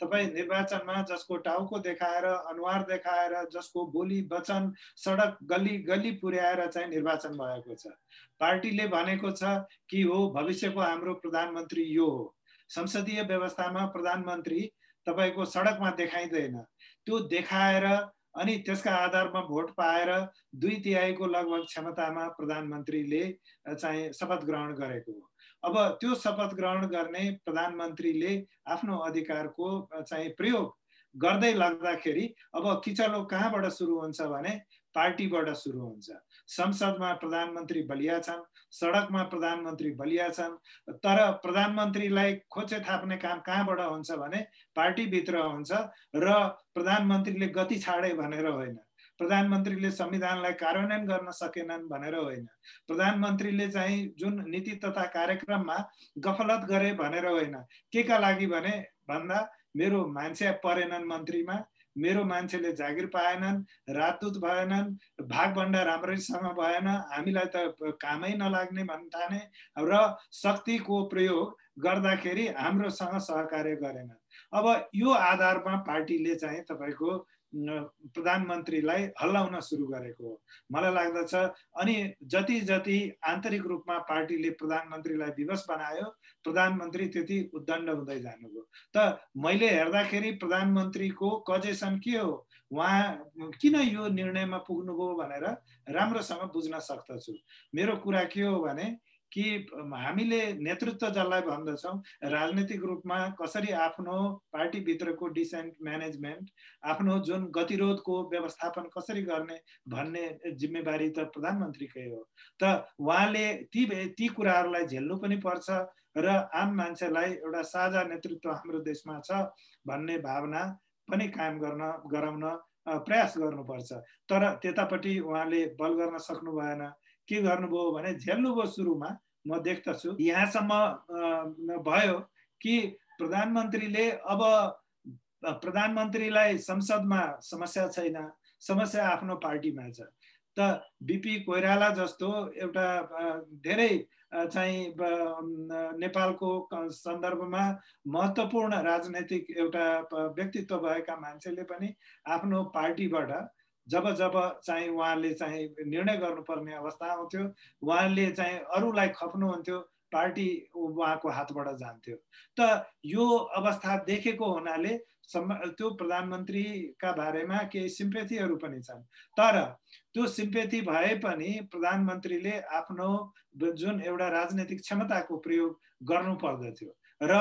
तपाईँ निर्वाचनमा जसको टाउको देखाएर अनुहार देखाएर जसको बोली वचन सडक गल्ली गल्ली पुर्याएर चाहिँ निर्वाचन भएको छ। पार्टीले भनेको छ कि हो भविष्यको हाम्रो प्रधानमन्त्री यो हो। संसदीय व्यवस्थामा प्रधानमन्त्री तपाईँको सडकमा देखाइँदैन। त्यो देखाएर अनि त्यसका आधारमा भोट पाएर दुई तिहाईको लगभग क्षमतामा प्रधानमन्त्रीले चाहिँ शपथ ग्रहण गरेको हो। अब त्यो शपथ ग्रहण गर्ने प्रधानमन्त्रीले आफ्नो अधिकारको चाहिँ प्रयोग गर्दै लाग्दाखेरि अब किचलो कहाँबाट सुरु हुन्छ भने पार्टीबाट सुरु हुन्छ। संसदमा प्रधानमन्त्री बलिया छन् सडकमा प्रधानमन्त्री बलिया छन् तर प्रधानमन्त्रीलाई खोचे थाप्ने काम कहाँबाट हुन्छ भने पार्टीभित्र हुन्छ र प्रधानमन्त्रीले गति छाडे भनेर होइन। प्रधानमन्त्रीले संविधानलाई कार्यान्वयन गर्न सकेनन् भनेर होइन। प्रधानमन्त्रीले चाहिँ जुन नीति तथा कार्यक्रममा गफलत गरे भनेर होइन। के का लागि भने भन्दा मेरो मान्छे परेनन् मन्त्रीमा मेरो मान्छेले जागिर पाएनन् राजदूत भएनन् भागभन्डा राम्रैसँग भएन हामीलाई त कामै नलाग्ने भन्ने ठाने र शक्तिको प्रयोग गर्दाखेरि हाम्रोसँग सहकार्य गरेन अब यो आधारमा पार्टीले चाहिँ तपाईँको प्रधानमन्त्रीलाई हल्लाउन सुरु गरेको हो। मलाई लाग्दछ अनि जति जति आन्तरिक रूपमा पार्टीले प्रधानमन्त्रीलाई विवश बनायो प्रधानमन्त्री त्यति उद्दण्ड हुँदै जानुभयो। त मैले हेर्दाखेरि प्रधानमन्त्रीको कजेसन के हो? उहाँ किन यो निर्णयमा पुग्नुभयो भनेर राम्रोसँग बुझ्न सक्दछु। मेरो कुरा के हो भने कि हामीले नेतृत्व जसलाई भन्दछौँ राजनैतिक रूपमा कसरी आफ्नो पार्टीभित्रको डिसेन्ट म्यानेजमेन्ट आफ्नो जुन गतिरोधको व्यवस्थापन कसरी गर्ने भन्ने जिम्मेवारी त प्रधानमन्त्रीकै हो। त उहाँले ती ती कुराहरूलाई झेल्नु पनि पर्छ र आम मान्छेलाई एउटा साझा नेतृत्व हाम्रो देशमा छ भन्ने भावना पनि कायम गर्न गराउन प्रयास गर्नुपर्छ। तर त्यतापट्टि उहाँले बल गर्न सक्नु भएन के गर्नुभयो भने झेल्नुभयो सुरुमा म देख्दछु। यहाँसम्म भयो कि प्रधानमन्त्रीले अब प्रधानमन्त्रीलाई संसदमा समस्या छैन समस्या आफ्नो पार्टीमा छ। त बिपी कोइराला जस्तो एउटा धेरै चाहिँ नेपालको सन्दर्भमा महत्त्वपूर्ण राजनैतिक एउटा व्यक्तित्व भएका मान्छेले पनि आफ्नो पार्टीबाट जब जब चाहिँ उहाँले चाहिँ निर्णय गर्नुपर्ने अवस्था आउँथ्यो उहाँले चाहिँ अरूलाई खप्नुहुन्थ्यो पार्टी उहाँको हातबाट जान्थ्यो। त यो अवस्था देखेको हुनाले त्यो प्रधानमन्त्रीका बारेमा केही सिम्पेथीहरू पनि छन्। तर त्यो सिम्पेथी भए पनि प्रधानमन्त्रीले आफ्नो जुन एउटा राजनैतिक क्षमताको प्रयोग गर्नु पर्दथ्यो र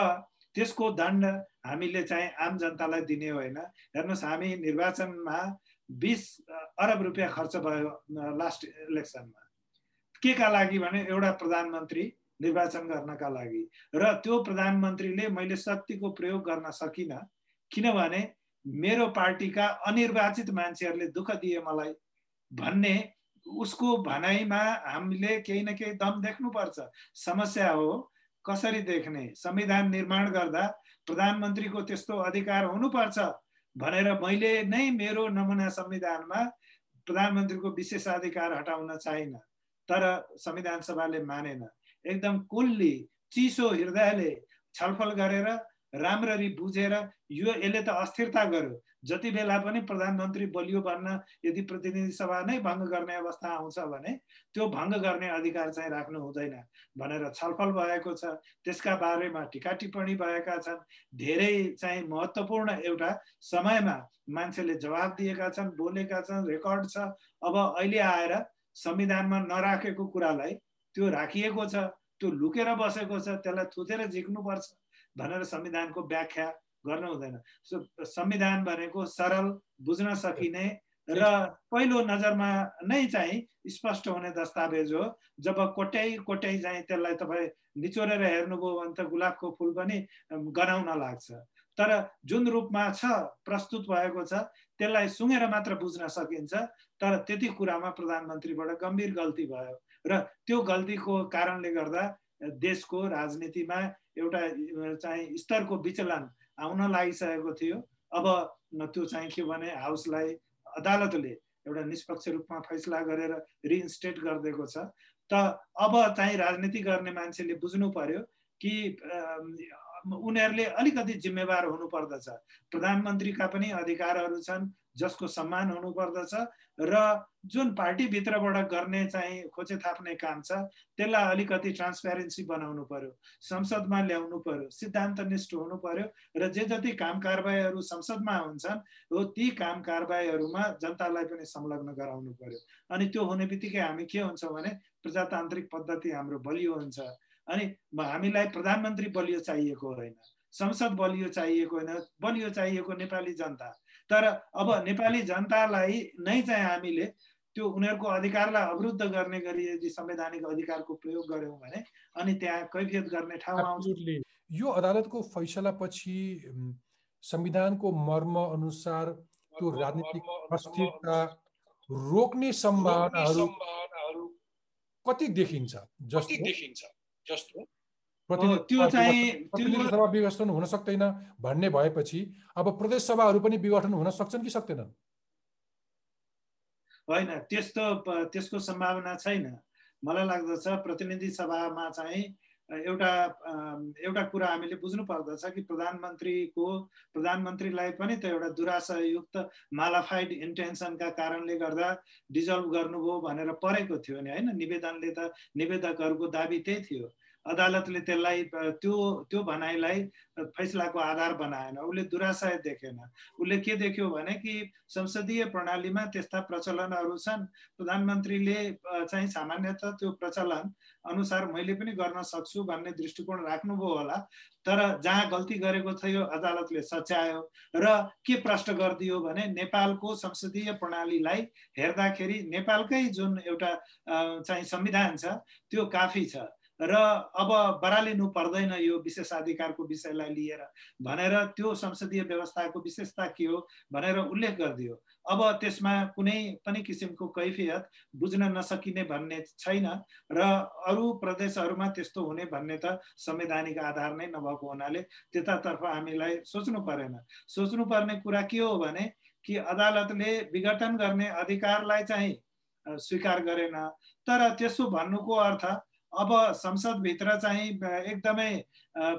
त्यसको दण्ड हामीले चाहिँ आम जनतालाई दिने होइन। हेर्नुहोस् हामी निर्वाचनमा बिस अरब रुपियाँ खर्च भयो लास्ट इलेक्सनमा के का लागि भने एउटा प्रधानमन्त्री निर्वाचन गर्नका लागि। र त्यो प्रधानमन्त्रीले मैले शक्तिको प्रयोग गर्न सकिनँ किनभने मेरो पार्टीका अनिर्वाचित मान्छेहरूले दुःख दिए मलाई भन्ने उसको भनाइमा हामीले केही न केही दम देख्नुपर्छ। समस्या हो कसरी देख्ने? संविधान निर्माण गर्दा प्रधानमन्त्रीको त्यस्तो अधिकार हुनुपर्छ। भनेर मैले नै मेरो नमुना संविधानमा प्रधानमन्त्रीको विशेषाधिकार हटाउन चाहिन तर संविधान सभाले मानेन। एकदम कुल्ली चिसो हृदयले छलफल गरेर राम्ररी बुझेर यो यसले त अस्थिरता गर्यो। जति बेला पनि प्रधानमन्त्री बलियो भन्न यदि प्रतिनिधि सभा नै भङ्ग गर्ने अवस्था आउँछ भने त्यो भङ्ग गर्ने अधिकार चाहिँ राख्नु हुँदैन भनेर छलफल भएको छ। त्यसका बारेमा टिका टिप्पणी भएका छन्। धेरै चाहिँ महत्त्वपूर्ण एउटा समयमा मान्छेले जवाब दिएका छन् बोलेका छन् रेकर्ड छ। अब अहिले आएर संविधानमा नराखेको कुरालाई त्यो राखिएको छ त्यो लुकेर बसेको छ त्यसलाई थुतेर झिक्नुपर्छ भनेर संविधानको व्याख्या गर्न हुँदैन। संविधान भनेको सरल बुझ्न सकिने र पहिलो नजरमा नै चाहिँ स्पष्ट हुने दस्तावेज हो। जब कोट्याइ कोट्याइ चाहिँ त्यसलाई तपाईँ निचोरेर हेर्नुभयो भने त गुलाबको फुल पनि गनाउन लाग्छ। तर जुन रूपमा छ प्रस्तुत भएको छ त्यसलाई सुँगेर मात्र बुझ्न सकिन्छ। तर त्यति कुरामा प्रधानमन्त्रीबाट गम्भीर गल्ती भयो र त्यो गल्तीको कारणले गर्दा देशको राजनीतिमा एउटा चाहिँ स्तरको विचलन आउन लागिसकेको थियो। अब त्यो चाहिँ के भने हाउसलाई अदालतले एउटा निष्पक्ष रूपमा फैसला गरेर रिइन्स्टेट गरिदिएको छ। त अब चाहिँ राजनीति गर्ने मान्छेले बुझ्नु पर्यो कि उनीहरूले अलिकति जिम्मेवार हुनुपर्दछ प्रधानमन्त्रीका पनि अधिकारहरू छन् जसको सम्मान हुनुपर्दछ र जुन पार्टीभित्रबाट गर्ने चाहिँ खोजे थाप्ने काम छ त्यसलाई अलिकति ट्रान्सप्यारेन्सी बनाउनु पर्यो संसदमा ल्याउनु पर्यो सिद्धान्तनिष्ठ हुनु पर्यो र जे जति काम कारबाहीहरू संसदमा हुन्छन् हो ती काम कारबाहीहरूमा जनतालाई पनि संलग्न गराउनु पर्यो। अनि त्यो हुने बित्तिकै हामी के हुन्छ भने प्रजातान्त्रिक पद्धति हाम्रो बलियो हुन्छ। अनि हामीलाई प्रधानमन्त्री बलियो चाहिएको होइन संसद बलियो चाहिएको होइन बलियो चाहिएको नेपाली जनता। तर अब नेपाली जनतालाई नै चाहिँ हामीले त्यो उनीहरूको अधिकारलाई अवरुद्ध गर्ने गरी यदि संवैधानिक अधिकारको प्रयोग गऱ्यौँ भने अनि त्यहाँ कैफियत गर्ने ठाउँ आउँछ। यो अदालतको फैसलापछि संविधानको मर्म अनुसार त्यो राजनीतिक अस्थिरता रोक्ने सम्भावनाहरू कति देखिन्छ? जस्तो? देखिन्छ? जस्तो? त्यो चाहिँ सभा विघटन हुन सक्दैन भन्ने भएपछि अब प्रदेश सभाहरू पनि विघटन हुन सक्छन् कि सक्दैनन्? होइन त्यस्तो त्यसको सम्भावना छैन। मलाई लाग्दछ प्रतिनिधि सभामा चाहिँ एउटा एउटा कुरा हामीले बुझ्नु पर्दछ कि प्रधानमन्त्रीको प्रधानमन्त्रीलाई पनि त एउटा दुराशायुक्त मालाफाइड इन्टेन्सनका कारणले गर्दा डिजल्भ गर्नुभयो भनेर परेको थियो नि होइन? निवेदनले त निवेदकहरूको दाबी त्यही थियो। अदालतले त्यसलाई त्यो त्यो भनाइलाई फैसलाको आधार बनाएन। उसले दुराशय देखेन। उसले के देख्यो भने कि संसदीय प्रणालीमा त्यस्ता प्रचलनहरू छन्। प्रधानमन्त्रीले चाहिँ सामान्यत त्यो प्रचलन अनुसार मैले पनि गर्न सक्छु भन्ने दृष्टिकोण राख्नुभयो होला। तर जहाँ गल्ती गरेको थियो अदालतले सच्यायो र के प्रश्न गरिदियो भने नेपालको संसदीय प्रणालीलाई हेर्दाखेरि नेपालकै जुन एउटा चाहिँ संविधान छ त्यो काफी छ। र अब बरालिनु पर्दैन यो विशेषाधिकारको विषयलाई लिएर। भनेर त्यो संसदीय व्यवस्थाको विशेषता के हो भनेर उल्लेख गरिदियो। अब त्यसमा कुनै पनि किसिमको कैफियत बुझ्न नसकिने भन्ने छैन र अरू प्रदेशहरूमा त्यस्तो हुने भन्ने त संवैधानिक आधार नै नभएको हुनाले त्यतातर्फ हामीलाई सोच्नु परेन। सोच्नु पर्ने कुरा के हो भने कि अदालतले विघटन गर्ने अधिकारलाई चाहिँ स्वीकार गरेन। तर त्यसो भन्नुको अर्थ अब संसदभित्र चाहिँ एकदमै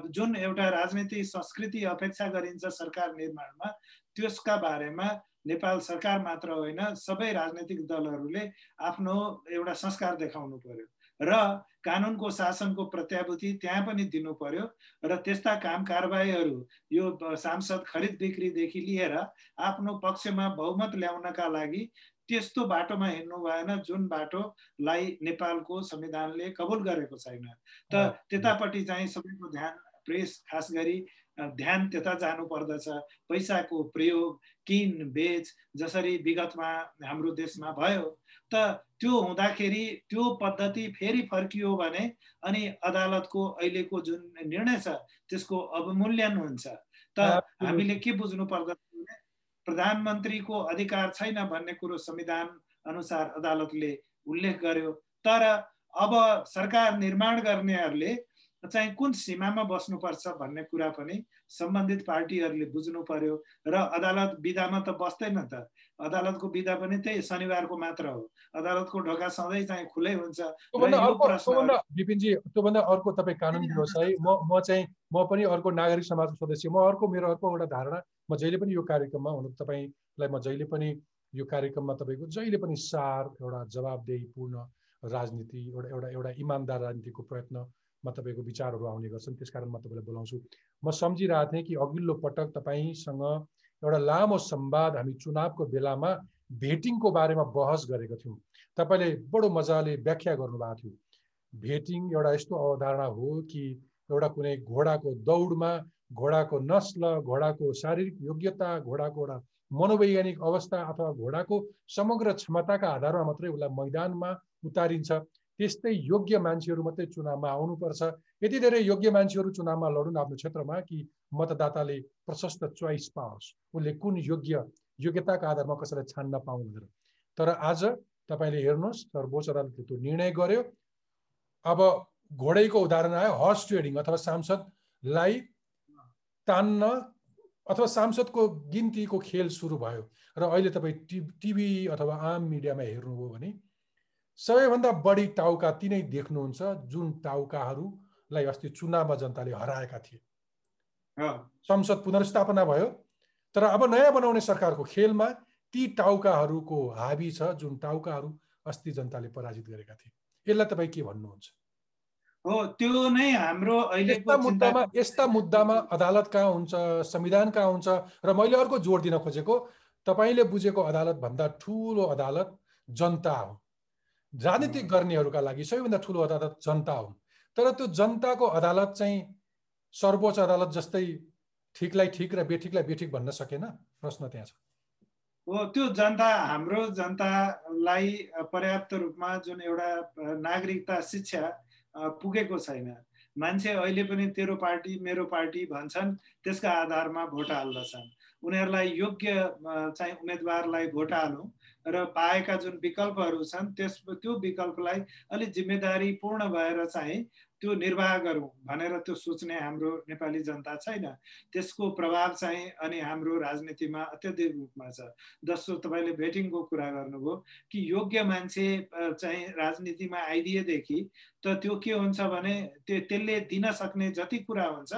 जुन एउटा राजनीति संस्कृति अपेक्षा गरिन्छ सरकार निर्माणमा त्यसका बारेमा नेपाल सरकार मात्र होइन सबै राजनैतिक दलहरूले आफ्नो एउटा संस्कार देखाउनु पर्यो। र कानुनको शासनको प्रत्याभूति त्यहाँ पनि दिनु पर्यो र त्यस्ता काम कारवाहीहरू यो सांसद खरिद बिक्रीदेखि लिएर आफ्नो पक्षमा बहुमत ल्याउनका लागि त्यस्तो बाटोमा हिँड्नु भएन जुन बाटोलाई नेपालको संविधानले कबुल गरेको छैन। त त्यतापट्टि चाहिँ सबैको ध्यान प्रेस खास गरी ध्यान त्यता जानु पर्दछ। पैसाको प्रयोग किन बेच जसरी विगतमा हाम्रो देशमा भयो। त त्यो हुँदाखेरि त्यो पद्धति फेरि फर्कियो भने अनि अदालतको अहिलेको जुन निर्णय छ त्यसको अवमूल्यन हुन्छ। त हामीले के बुझ्नु पर्दछ प्रधानमन्त्रीको अधिकार छैन भन्ने कुरो संविधान अनुसार अदालतले उल्लेख गर्यो। तर अब सरकार निर्माण गर्नेहरूले चाहिँ कुन सीमामा बस्नुपर्छ भन्ने कुरा पनि सम्बन्धित पार्टीहरूले बुझ्नु पर्यो र अदालत विधामा त बस्दैन त। अदालतको विधा पनि त्यही शनिबारको मात्र हो। अदालतको ढोका सधैँ चाहिँ खुलै हुन्छ विपिनजी त्योभन्दा अर्को तपाईँ कानुन व्यवसाय म म चाहिँ म पनि अर्को नागरिक समाजको सदस्य। म अर्को मेरो अर्को एउटा धारणा म जहिले पनि यो कार्यक्रममा हुनु तपाईँलाई म जहिले पनि यो कार्यक्रममा तपाईँको जहिले पनि सार एउटा जवाबदेहीपूर्ण राजनीति एउटा एउटा एउटा इमान्दार राजनीतिको प्रयत्नमा तपाईँको विचारहरू आउने गर्छन्। त्यस कारण म तपाईँलाई बोलाउँछु। म सम्झिरहेको थिएँ कि अघिल्लो पटक तपाईँसँग एउटा लामो संवाद हामी चुनावको बेलामा भेटिङको बारेमा बहस गरेको थियौँ। तपाईँले बडो मजाले व्याख्या गर्नुभएको थियो। भेटिङ एउटा यस्तो अवधारणा हो कि एउटा कुनै घोडाको दौडमा घोडाको नस्ल घोडाको शारीरिक योग्यता घोडाको एउटा मनोवैज्ञानिक अवस्था अथवा घोडाको समग्र क्षमताका आधारमा मात्रै उसलाई मैदानमा उतारिन्छ। त्यस्तै योग्य मान्छेहरू मात्रै चुनावमा आउनुपर्छ। यति धेरै योग्य मान्छेहरू चुनावमा लडुन् आफ्नो क्षेत्रमा कि मतदाताले प्रशस्त चोइस पाओस्। उसले कुन योग्य योग्यताका आधारमा कसैलाई छान्न पाउनु तर आज तपाईँले हेर्नुहोस् सर्वोच्च अदालतले त्यो निर्णय गर्यो। अब घोडैको उदाहरण आयो हर्स ट्रेडिङ अथवा सांसदलाई तान्न अथवा सांसदको गिन्तीको खेल सुरु भयो। र अहिले तपाईँ टि टिभी अथवा आम मिडियामा हेर्नुभयो भने सबैभन्दा बढी टाउका तिनै देख्नुहुन्छ जुन टाउकाहरूलाई अस्ति चुनावमा जनताले हराएका थिए। संसद पुनर्स्थापना भयो तर अब नयाँ बनाउने सरकारको खेलमा ती टाउकाहरूको हाबी छ जुन टाउकाहरू अस्ति जनताले पराजित गरेका थिए। यसलाई तपाईँ के भन्नुहुन्छ? हो त्यो नै हाम्रो यस्ता मुद्दामा यस्ता मुद्दामा अदालत कहाँ हुन्छ संविधान कहाँ हुन्छ र मैले अर्को जोड दिन खोजेको तपाईँले बुझेको अदालत भन्दा ठुलो अदालत जनता हो। राजनीतिक गर्नेहरूका लागि सबैभन्दा ठुलो अदालत जनता हुन् तर त्यो जनताको अदालत चाहिँ सर्वोच्च अदालत जस्तै ठिकलाई ठिक र बेठिकलाई बेठिक भन्न सकेन? प्रश्न त्यहाँ छ। हो त्यो जनता हाम्रो जनतालाई पर्याप्त रूपमा जुन एउटा नागरिकता शिक्षा पुगेको छैन। मान्छे अहिले पनि तेरो पार्टी मेरो पार्टी भन्छन् त्यसका आधारमा भोट हाल्दछन्। उनीहरूलाई योग्य चाहिँ उम्मेदवारलाई भोट हालौँ। र पाएका जुन विकल्पहरू छन् त्यस त्यो विकल्पलाई अलिक जिम्मेदारीपूर्ण भएर चाहिँ त्यो निर्वाह गरौँ भनेर त्यो सोच्ने हाम्रो नेपाली जनता छैन। त्यसको प्रभाव चाहिँ अनि हाम्रो राजनीतिमा अत्यधिक रूपमा छ। जस्तो तपाईँले भेटिङको कुरा गर्नुभयो कि योग्य मान्छे चाहिँ राजनीतिमा आइदिएदेखि त त्यो के हुन्छ भने त्यो त्यसले दिन सक्ने जति कुरा हुन्छ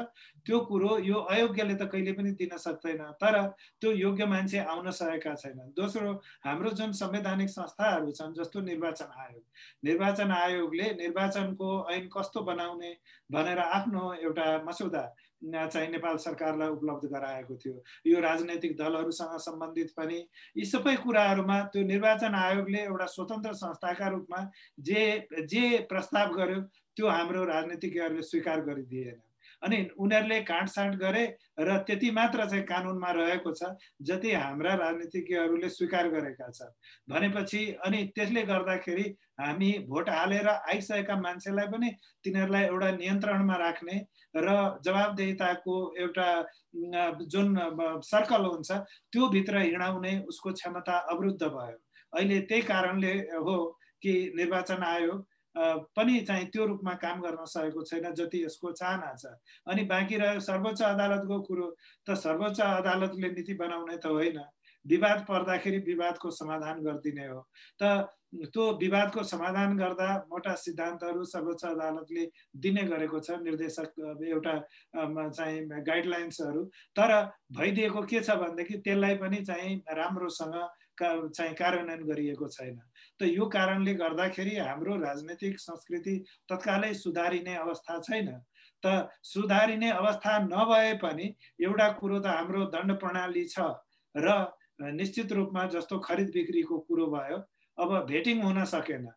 त्यो कुरो यो अयोग्यले त कहिले पनि दिन सक्दैन। तर त्यो योग्य मान्छे आउन सकेका छैनन्। दोस्रो हाम्रो जुन संवैधानिक संस्थाहरू छन् जस्तो निर्वाचन आयोग। निर्वाचन आयोगले निर्वाचनको ऐन कस्तो बनाउने भनेर आफ्नो एउटा मसौदा चाहिँ नेपाल सरकारलाई उपलब्ध गराएको थियो। यो राजनैतिक दलहरूसँग सम्बन्धित पनि यी सबै कुराहरूमा त्यो निर्वाचन आयोगले एउटा स्वतन्त्र संस्थाका रूपमा जे जे प्रस्ताव गर्यो त्यो हाम्रो राजनीतिज्ञहरूले स्वीकार गरिदिएन। अनि उनीहरूले काँडसाँड गरे र त्यति मात्र चाहिँ कानुनमा रहेको छ जति हाम्रा राजनीतिज्ञहरूले स्वीकार गरेका छन्। भनेपछि अनि त्यसले गर्दाखेरि हामी भोट हालेर आइसकेका मान्छेलाई पनि तिनीहरूलाई एउटा नियन्त्रणमा राख्ने र जवाबदेहिताको एउटा जुन सर्कल हुन्छ त्यो भित्र हिँडाउने उसको क्षमता अवरुद्ध भयो। अहिले त्यही कारणले हो कि निर्वाचन आयोग पनि चाहिँ त्यो रूपमा काम गर्न सकेको छैन जति यसको चाहना छ। अनि बाँकी रह्यो सर्वोच्च अदालतको कुरो त सर्वोच्च अदालतले नीति बनाउने त होइन। विवाद पर्दाखेरि विवादको समाधान गरिदिने हो। त त्यो विवादको समाधान गर्दा मोटा सिद्धान्तहरू सर्वोच्च अदालतले दिने गरेको छ निर्देशक एउटा चाहिँ गाइडलाइन्सहरू तर भइदिएको के छ भनेदेखि त्यसलाई पनि चाहिँ राम्रोसँग चाहिँ कार्यान्वयन गरिएको छैन। त यो कारणले गर्दाखेरि हाम्रो राजनैतिक संस्कृति तत्कालै सुधारिने अवस्था छैन। त सुधारिने अवस्था नभए पनि एउटा कुरो त हाम्रो दण्ड प्रणाली छ र निश्चित रूपमा जस्तो खरिद बिक्रीको कुरो भयो अब भेटिङ हुन सकेन।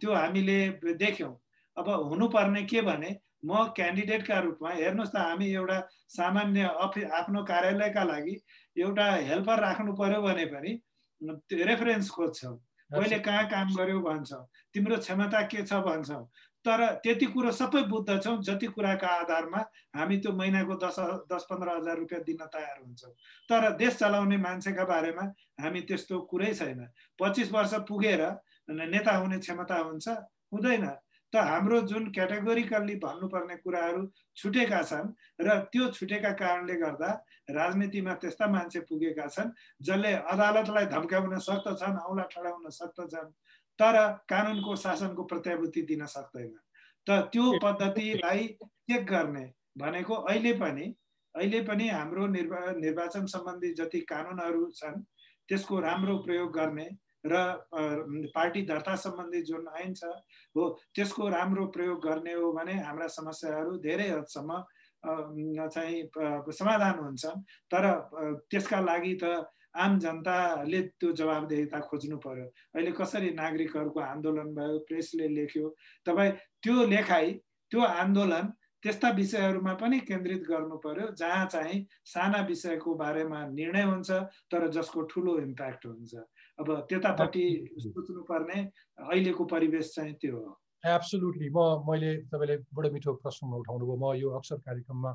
त्यो हामीले देख्यौँ। अब हुनुपर्ने के भने म क्यान्डिडेटका रूपमा हेर्नुहोस् त हामी एउटा सामान्य अफि आफ्नो कार्यालयका लागि एउटा हेल्पर राख्नु पर्यो भने पनि रेफरेन्स खोज्छौँ। कहिले कहाँ काम गर्यो भन्छौँ। तिम्रो क्षमता के छ भन्छौँ। तर त्यति कुरो सबै बुझ्दछौँ जति कुराका आधारमा हामी त्यो महिनाको दस दस पन्ध्र हजार रुपियाँ दिन तयार हुन्छौँ। तर देश चलाउने मान्छेका बारेमा हामी त्यस्तो कुरै छैन। पच्चिस वर्ष पुगेर नेता हुने क्षमता हुन्छ हुँदैन। त हाम्रो जुन क्याटेगोरिकल्ली भन्नुपर्ने कुराहरू छुटेका छन् र त्यो छुटेका कारणले गर्दा राजनीतिमा त्यस्ता मान्छे पुगेका छन् जसले अदालतलाई धम्काउन सक्दछन् औँला ठडाउन सक्दछन् तर कानुनको शासनको प्रत्याभूति दिन सक्दैन। त त्यो पद्धतिलाई चेक गर्ने भनेको अहिले पनि अहिले पनि हाम्रो निर्वा निर्वाचन सम्बन्धी जति कानुनहरू छन् त्यसको राम्रो प्रयोग गर्ने र पार्टी दर्ता सम्बन्धी जुन ऐन छ हो त्यसको राम्रो प्रयोग गर्ने हो भने हाम्रा समस्याहरू धेरै हदसम्म चाहिँ समाधान हुन्छ। तर त्यसका लागि त आम जनताले त्यो जवाबदेहिता खोज्नु पर्यो। अहिले कसरी नागरिकहरूको आन्दोलन भयो प्रेसले लेख्यो तपाईँ त्यो लेखाइ त्यो आन्दोलन त्यस्ता विषयहरूमा पनि केन्द्रित गर्नु पर्यो जहाँ चाहिँ साना विषयको बारेमा निर्णय हुन्छ तर जसको ठुलो इम्प्याक्ट हुन्छ। अब त्यतापट्टि सोच्नु पर्ने अहिलेको परिवेश चाहिँ त्यो हो। एब्सोल्युटली म मैले तपाईँले बडो मिठो प्रश्नमा उठाउनु भयो। म यो अक्सर कार्यक्रममा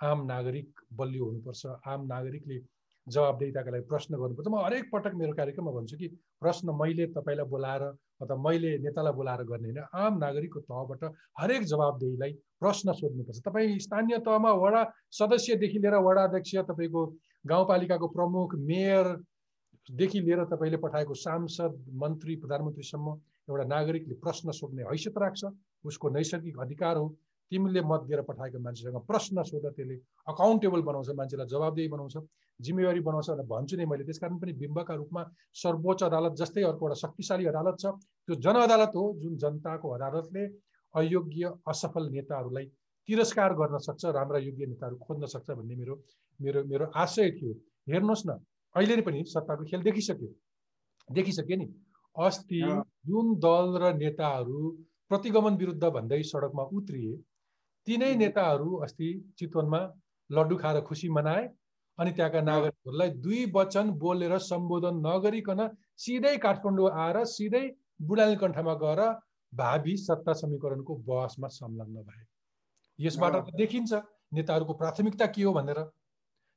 आम नागरिक बलियो हुनुपर्छ। आम नागरिकले जवाबदेताका लागि प्रश्न गर्नुपर्छ। म हरेक पटक मेरो कार्यक्रममा भन्छु कि प्रश्न मैले तपाईँलाई बोलाएर अथवा मैले नेतालाई बोलाएर गर्ने होइन। आम नागरिकको तहबाट हरेक जवाबदेहीलाई प्रश्न सोध्नुपर्छ। तपाईँ स्थानीय तहमा वडा सदस्यदेखि लिएर वडा अध्यक्ष तपाईँको गाउँपालिकाको प्रमुख मेयरदेखि लिएर तपाईँले पठाएको सांसद मन्त्री प्रधानमन्त्रीसम्म एउटा नागरिकले प्रश्न सोध्ने हैसियत राख्छ उसको नैसर्गिक अधिकार हो। तिमीले मत दिएर पठाएको मान्छेसँग प्रश्न सोध त्यसले अकाउन्टेबल बनाउँछ मान्छेलाई जवाबदेही बनाउँछ जिम्मेवारी बनाउँछ भनेर भन्छु नै मैले। त्यसकारण पनि बिम्बका रूपमा सर्वोच्च अदालत जस्तै अर्को एउटा शक्तिशाली अदालत छ। त्यो जनअदालत हो जुन जनताको अदालतले अयोग्य असफल नेताहरूलाई तिरस्कार गर्न सक्छ राम्रा योग्य नेताहरू खोज्न सक्छ भन्ने मेरो मेरो मेरो आशय थियो। हेर्नुहोस् न अहिले पनि सत्ताको खेल देखिसक्यो। देखिसक्यो नि। अस्ति जुन दल र नेताहरू प्रतिगमन विरुद्ध भन्दै सडकमा उत्रिए तिनै नेताहरू अस्ति चितवनमा लड्डु खाएर खुसी मनाए अनि त्यहाँका नागरिकहरूलाई दुई वचन बोलेर सम्बोधन नगरिकन सिधै काठमाडौँ आएर सिधै बुढाली कण्ठमा गएर भावी सत्ता समीकरणको बहसमा संलग्न भए। यसबाट त देखिन्छ नेताहरूको प्राथमिकता के हो भनेर।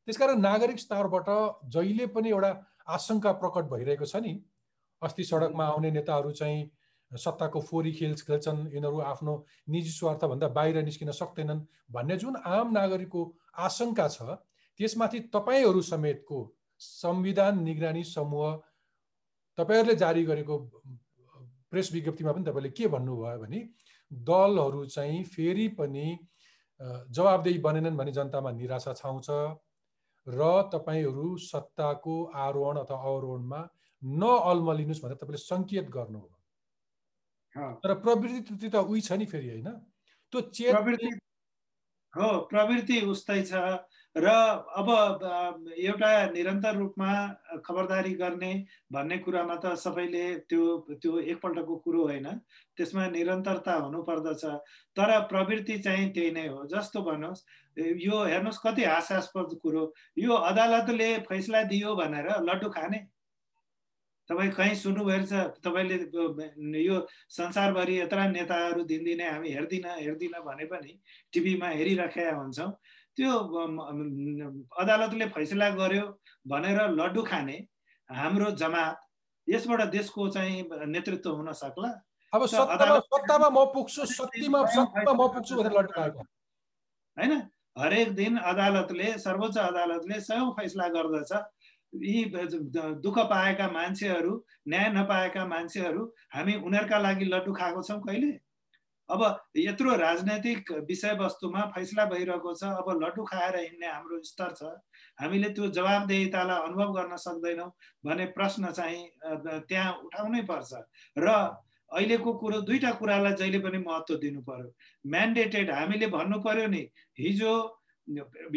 त्यसकारण नागरिक स्तरबाट जहिले पनि एउटा आशंका प्रकट भइरहेको छ नि अस्ति सडकमा आउने नेताहरू चाहिँ सत्ताको फोरी खेल खेल्छन् यिनीहरू आफ्नो निजी स्वार्थभन्दा बाहिर निस्किन सक्दैनन् भन्ने जुन आम नागरिकको आशंका छ त्यसमाथि तपाईँहरू समेतको संविधान निगरानी समूह तपाईँहरूले जारी गरेको प्रेस विज्ञप्तिमा पनि तपाईँले के भन्नुभयो भने दलहरू चाहिँ फेरि पनि जवाबदेही बनेनन् भने जनतामा निराशा छाउँछ र तपाईँहरू सत्ताको आरोहण अथवा अवरोहणमा नअल्मलिनुहोस् भनेर तपाईँले सङ्केत गर्नु हो। तर प्रवृत्ति त उही छ नि फेरि होइन? त्यो चेत हो प्रवृत्ति उस्तै छ र अब एउटा निरन्तर रूपमा खबरदारी गर्ने भन्ने कुरामा त सबैले त्यो त्यो एकपल्टको कुरो होइन। त्यसमा निरन्तरता हुनुपर्दछ। तर प्रवृत्ति चाहिँ त्यही नै हो। जस्तो भन्नुहोस् यो हेर्नुहोस् कति हास्यास्पद कुरो। यो अदालतले फैसला दियो भनेर लड्डु खाने? तपाईँ कहीँ सुन्नुभएको छ तपाईँले यो संसारभरि यत्र नेताहरू दिनदिनै हामी हेर्दिन हेर्दिन भने पनि टिभीमा हेरिराखेका हुन्छौँ। त्यो अदालतले फैसला गर्यो भनेर लड्डु खाने हाम्रो जमात यसबाट देशको चाहिँ नेतृत्व हुन सक्ला। अब सत्तामा म पुग्छु सत्तीमा सत्तामा म पुग्छु भनेर होइन? हरेक दिन अदालतले सर्वोच्च अदालतले सयौँ फैसला गर्दछ। यी दुःख पाएका मान्छेहरू न्याय नपाएका मान्छेहरू हामी उनीहरूका लागि लड्डु खाएको छौँ कहिले? अब यत्रो राजनैतिक विषयवस्तुमा फैसला भइरहेको छ अब लड्डु खाएर हिँड्ने हाम्रो स्तर छ। हामीले त्यो जवाबदेहितालाई अनुभव गर्न सक्दैनौँ भने प्रश्न चाहिँ त्यहाँ उठाउनै पर्छ। र अहिलेको कुरो दुईवटा कुरालाई जहिले पनि महत्त्व दिनु पर्यो म्यान्डेटेड हामीले भन्नु पर्यो नि हिजो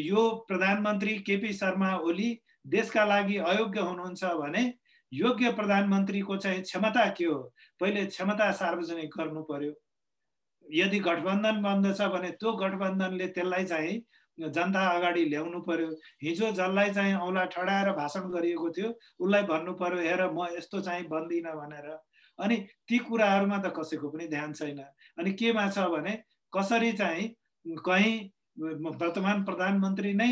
यो प्रधानमन्त्री केपी शर्मा ओली देशका लागि अयोग्य हुनुहुन्छ भने योग्य प्रधानमन्त्रीको चाहिँ क्षमता के हो? पहिले क्षमता सार्वजनिक गर्नु पर्यो। यदि गठबन्धन बन्दछ भने त्यो गठबन्धनले त्यसलाई चाहिँ जनता अगाडि ल्याउनु पर्यो। हिजो जसलाई चाहिँ औँला ठडाएर भाषण गरिएको थियो उसलाई भन्नु पर्यो हेर म यस्तो चाहिँ बन्दिनँ भनेर। अनि ती कुराहरूमा त कसैको पनि ध्यान छैन। अनि केमा छ भने कसरी चाहिँ कहीँ वर्तमान प्रधानमन्त्री नै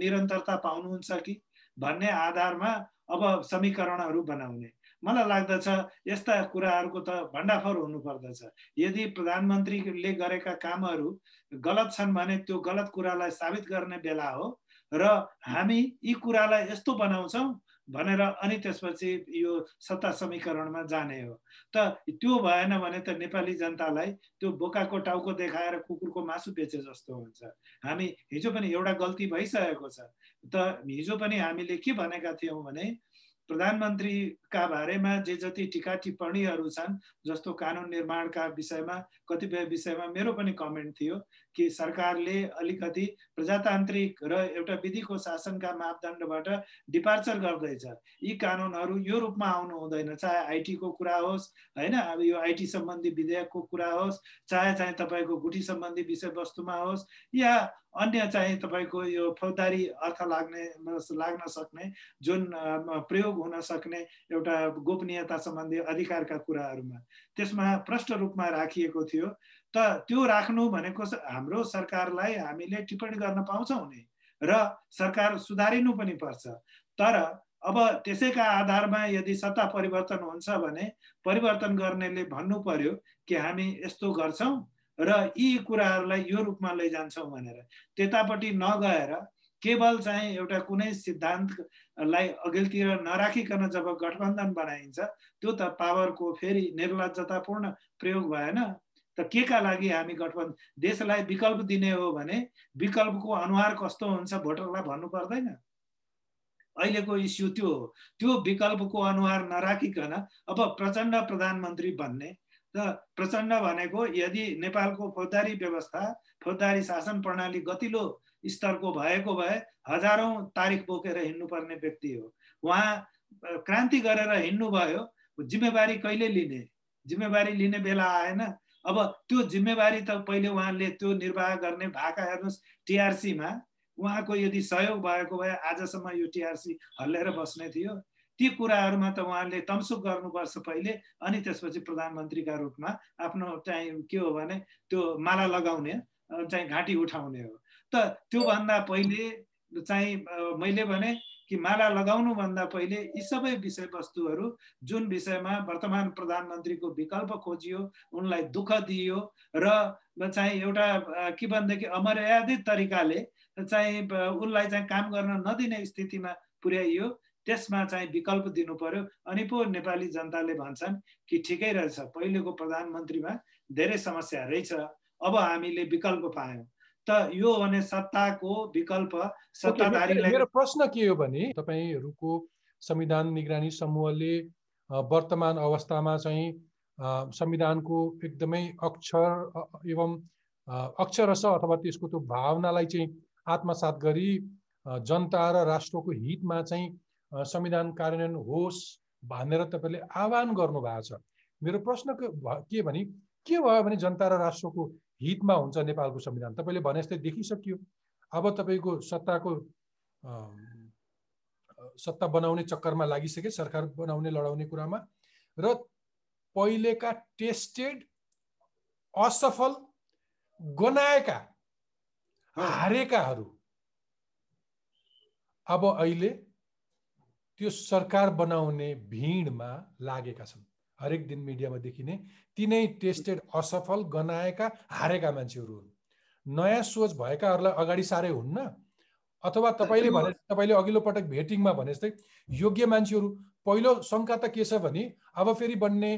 निरन्तरता पाउनुहुन्छ कि? भन्ने आधारमा अब समीकरणहरू बनाउने। मलाई लाग्दछ यस्ता कुराहरूको त भण्डाफर हुनुपर्दछ। यदि प्रधानमन्त्रीले गरेका कामहरू गलत छन् भने त्यो गलत कुरालाई साबित गर्ने बेला हो र हामी यी कुरालाई यस्तो बनाउँछौँ भनेर अनि त्यसपछि यो सत्ता समीकरणमा जाने हो। त त्यो भएन भने त नेपाली जनतालाई त्यो बोकाको टाउको देखाएर कुकुरको मासु बेचे जस्तो हुन्छ। हामी हिजो पनि एउटा गल्ती भइसकेको छ। त हिजो पनि हामीले के भनेका थियौँ भने प्रधानमन्त्रीका बारेमा जे जति टिका टिप्पणीहरू छन् जस्तो कानुन निर्माणका विषयमा कतिपय विषयमा मेरो पनि कमेन्ट थियो। कि सरकारले अलिकति प्रजातान्त्रिक र एउटा विधिको शासनका मापदण्डबाट डिपार्चर गर्दैछ। यी कानुनहरू यो रूपमा आउनु हुँदैन। चाहे आइटीको कुरा होस् होइन? अब यो आइटी सम्बन्धी विधेयकको कुरा होस् चाहे चाहे तपाईँको गुठी सम्बन्धी विषयवस्तुमा होस् या अन्य चाहिँ तपाईँको यो फौजदारी अर्थ लाग्ने लाग्न सक्ने जुन प्रयोग हुन सक्ने एउटा गोपनीयता सम्बन्धी अधिकारका कुराहरूमा। त्यसमा प्रष्ट रूपमा राखिएको थियो। त त्यो राख्नु भनेको हाम्रो सरकारलाई हामीले टिप्पणी गर्न पाउँछौँ नि र सरकार सुधारिनु पनि पर्छ। तर अब त्यसैका आधारमा यदि सत्ता परिवर्तन हुन्छ भने परिवर्तन गर्नेले भन्नु पर्यो कि हामी यस्तो गर्छौँ र यी कुराहरूलाई यो रूपमा लैजान्छौँ भनेर। त्यतापट्टि नगएर केवल चाहिँ एउटा कुनै सिद्धान्तलाई अघिल्तिर नराखिकन जब गठबन्धन बनाइन्छ त्यो त पावरको फेरि निर्लजतापूर्ण प्रयोग भएन। त के का लागि हामी गठबन्धन? देशलाई विकल्प दिने हो भने विकल्पको अनुहार कस्तो हुन्छ भोटरलाई भन्नु पर्दैन। अहिलेको इस्यु त्यो हो। त्यो विकल्पको अनुहार नराखिकन अब प्रचण्ड प्रधानमन्त्री भन्ने र प्रचण्ड भनेको यदि नेपालको फौजदारी व्यवस्था फौजदारी शासन प्रणाली गतिलो स्तरको भएको भए हजारौँ तारिक बोकेर हिँड्नुपर्ने व्यक्ति हो। उहाँ क्रान्ति गरेर हिँड्नुभयो। जिम्मेवारी कहिले लिने? जिम्मेवारी लिने बेला आएन। अब त्यो जिम्मेवारी त पहिले उहाँले त्यो निर्वाह गर्ने भाका हेर्नुहोस् टिआरसीमा उहाँको यदि सहयोग भएको भए आजसम्म यो टिआरसी हल्लेर बस्ने थियो। ती कुराहरूमा त उहाँले तमसुक गर्नुपर्छ पहिले अनि त्यसपछि प्रधानमन्त्रीका रूपमा आफ्नो चाहिँ के हो भने त्यो माला लगाउने चाहिँ घाँटी उठाउने हो। त त्योभन्दा पहिले चाहिँ मैले भने कि माला लगाउनुभन्दा पहिले यी सबै विषयवस्तुहरू जुन विषयमा वर्तमान प्रधानमन्त्रीको विकल्प खोजियो उनलाई दुःख दिइयो र चाहिँ एउटा के भनेदेखि अमर्यादित तरिकाले चाहिँ उनलाई चाहिँ काम गर्न नदिने स्थितिमा पुर्याइयो त्यसमा चाहिँ विकल्प दिनु पर्यो अनि पो नेपाली जनताले भन्छन् कि ठिकै रहेछ पहिलेको प्रधानमन्त्रीमा धेरै समस्या रहेछ अब हामीले विकल्प पायौँ। त यो भने सत्ताको विकल्प सत्ताधारीलाई मेरो प्रश्न के हो भने तपाईँहरूको संविधान निगरानी समूहले वर्तमान अवस्थामा चाहिँ संविधानको एकदमै अक्षर एवं अक्षरश अथवा त्यसको त्यो भावनालाई चाहिँ आत्मसात गरी जनता र राष्ट्रको हितमा चाहिँ संविधान कार्यान्वयन होस् भनेर तपाईँले आह्वान गर्नुभएको छ। मेरो प्रश्न के भने के भयो भने जनता र राष्ट्रको हितमा हुन्छ नेपालको संविधान। तपाईँले भने जस्तै देखिसकियो। अब तपाईँको सत्ताको सत्ता बनाउने चक्करमा लागिसके सरकार बनाउने लडाउने कुरामा। र पहिलेका टेस्टेड असफल गनाएका हारेकाहरू। अब अहिले त्यो सरकार बनाउने भिडमा लागेका छन्। हरेक दिन मिडियामा देखिने तिनै टेस्टेड असफल गनाएका हारेका मान्छेहरू हुन्। नयाँ सोच भएकाहरूलाई अगाडि साह्रै हुन्न अथवा तपाईँले भने तपाईँले अघिल्लो पटक भेटिङमा भने जस्तै योग्य मान्छेहरू पहिलो शङ्का त के छ भने अब फेरि बन्ने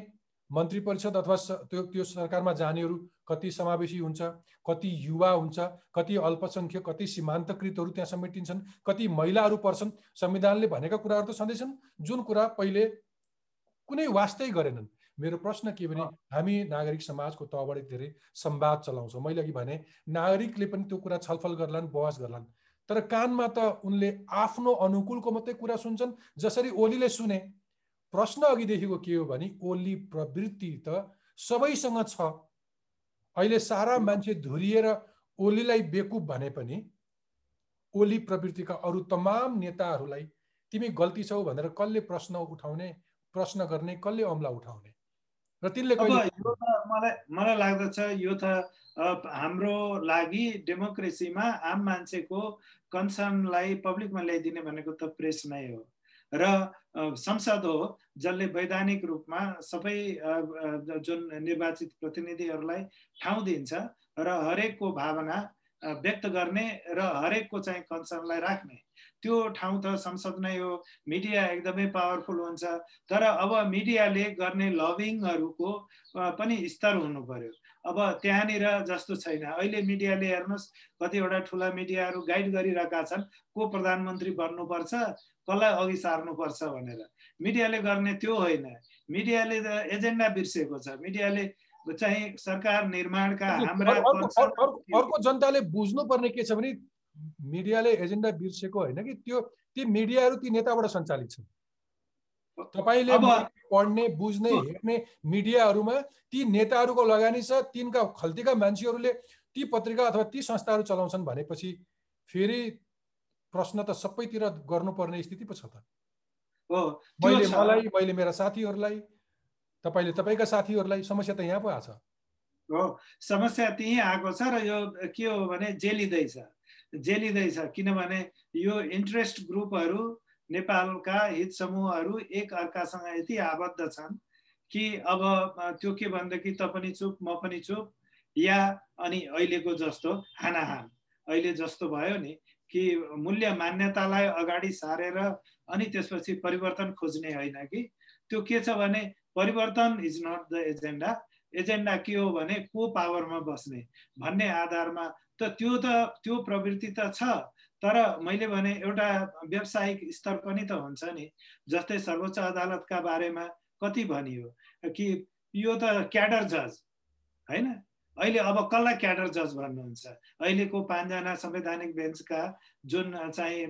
मन्त्री परिषद अथवा त्यो त्यो सरकारमा जानेहरू कति समावेशी हुन्छ कति युवा हुन्छ कति अल्पसङ्ख्यक कति सीमान्तकृतहरू त्यहाँ समेटिन्छन् कति महिलाहरू पर्छन्। संविधानले भनेका कुराहरू त छँदैछन्। जुन कुरा पहिले कुनै वास्तै गरेनन्। मेरो प्रश्न के भने हामी नागरिक समाजको तहबाट धेरै संवाद चलाउँछौँ। मैले अघि भने नागरिकले पनि त्यो कुरा छलफल गर्लान् बहस गर्लान्। तर कानमा त उनले आफ्नो अनुकूलको मात्रै कुरा सुन्छन् जसरी ओलीले सुने। प्रश्न अघिदेखिको के हो भने ओली प्रवृत्ति त सबैसँग छ। अहिले सारा मान्छे धुरिएर ओलीलाई बेकुब भने पनि ओली प्रवृत्तिका अरू तमाम नेताहरूलाई तिमी गल्ती छौ भनेर कसले प्रश्न उठाउने? प्रश्न गर्ने कसले अमला उठाउने? र तिनले यो त मलाई मलाई लाग्दछ यो त हाम्रो लागि डेमोक्रेसीमा आम मान्छेको कन्सर्नलाई पब्लिकमा ल्याइदिने भनेको त प्रेस नै हो। र संसद हो जसले वैधानिक रूपमा सबै जुन निर्वाचित प्रतिनिधिहरूलाई ठाउँ दिन्छ र हरेकको भावना व्यक्त गर्ने र हरेकको चाहिँ कन्सर्नलाई राख्ने। त्यो ठाउँ त संसद नै हो। मिडिया एकदमै पावरफुल हुन्छ। तर अब मिडियाले गर्ने लभिङहरूको पनि स्तर हुनु पर्यो अब त्यहाँनिर जस्तो छैन। अहिले मिडियाले हेर्नुहोस् कतिवटा ठुला मिडियाहरू गाइड गरिरहेका छन्। को प्रधानमन्त्री बन्नुपर्छ कसलाई अघि सार्नुपर्छ भनेर। मिडियाले गर्ने त्यो होइन। मिडियाले त एजेन्डा बिर्सेको छ। मिडियाले चाहिँ सरकार निर्माणका हाम्रा अर्को जनताले बुझ्नु पर्ने के छ भने मिडियाले एजेन्डा बिर्सेको होइन कि त्यो ती मिडियाहरू ती नेताबाट सञ्चालित छन्। तपाईँले पढ्ने बुझ्ने हेर्ने मिडियाहरूमा ती नेताहरूको लगानी छ तिनका खल्तीका मान्छेहरूले ती पत्रिका अथवा ती संस्थाहरू चलाउँछन् भनेपछि फेरि प्रश्न त सबैतिर गर्नुपर्ने स्थिति पो छ त। मैले मलाई मैले मेरा साथीहरूलाई तपाईँले तपाईँका साथीहरूलाई समस्या त यहाँ पो आएको छ। हो समस्या त्यहीँ आएको छ र यो के हो भने जेलिँदैछ। जेलिँदैछ। किनभने यो इन्ट्रेस्ट ग्रुपहरू नेपालका हित समूहहरू एक अर्कासँग यति आबद्ध छन् कि अब त्यो के भनेदेखि त पनि चुप म पनि चुप या अनि अहिलेको जस्तो हानाहान। अहिले जस्तो भयो नि कि मूल्य मान्यतालाई अगाडि सारेर अनि त्यसपछि परिवर्तन खोज्ने होइन कि। त्यो के छ भने परिवर्तन is not the agenda agenda के हो भने को पावरमा बस्ने भन्ने आधारमा त त्यो त त्यो प्रवृत्ति त छ तर मैले भने एउटा व्यावसायिक स्तर पनि त हुन्छ नि। जस्तै सर्वोच्च अदालतका बारेमा कति भनियो कि यो त क्याडर जज होइन? अहिले अब कसलाई क्याडर जज भन्नुहुन्छ? अहिलेको पाँचजना संवैधानिक बेन्चका जुन चाहिँ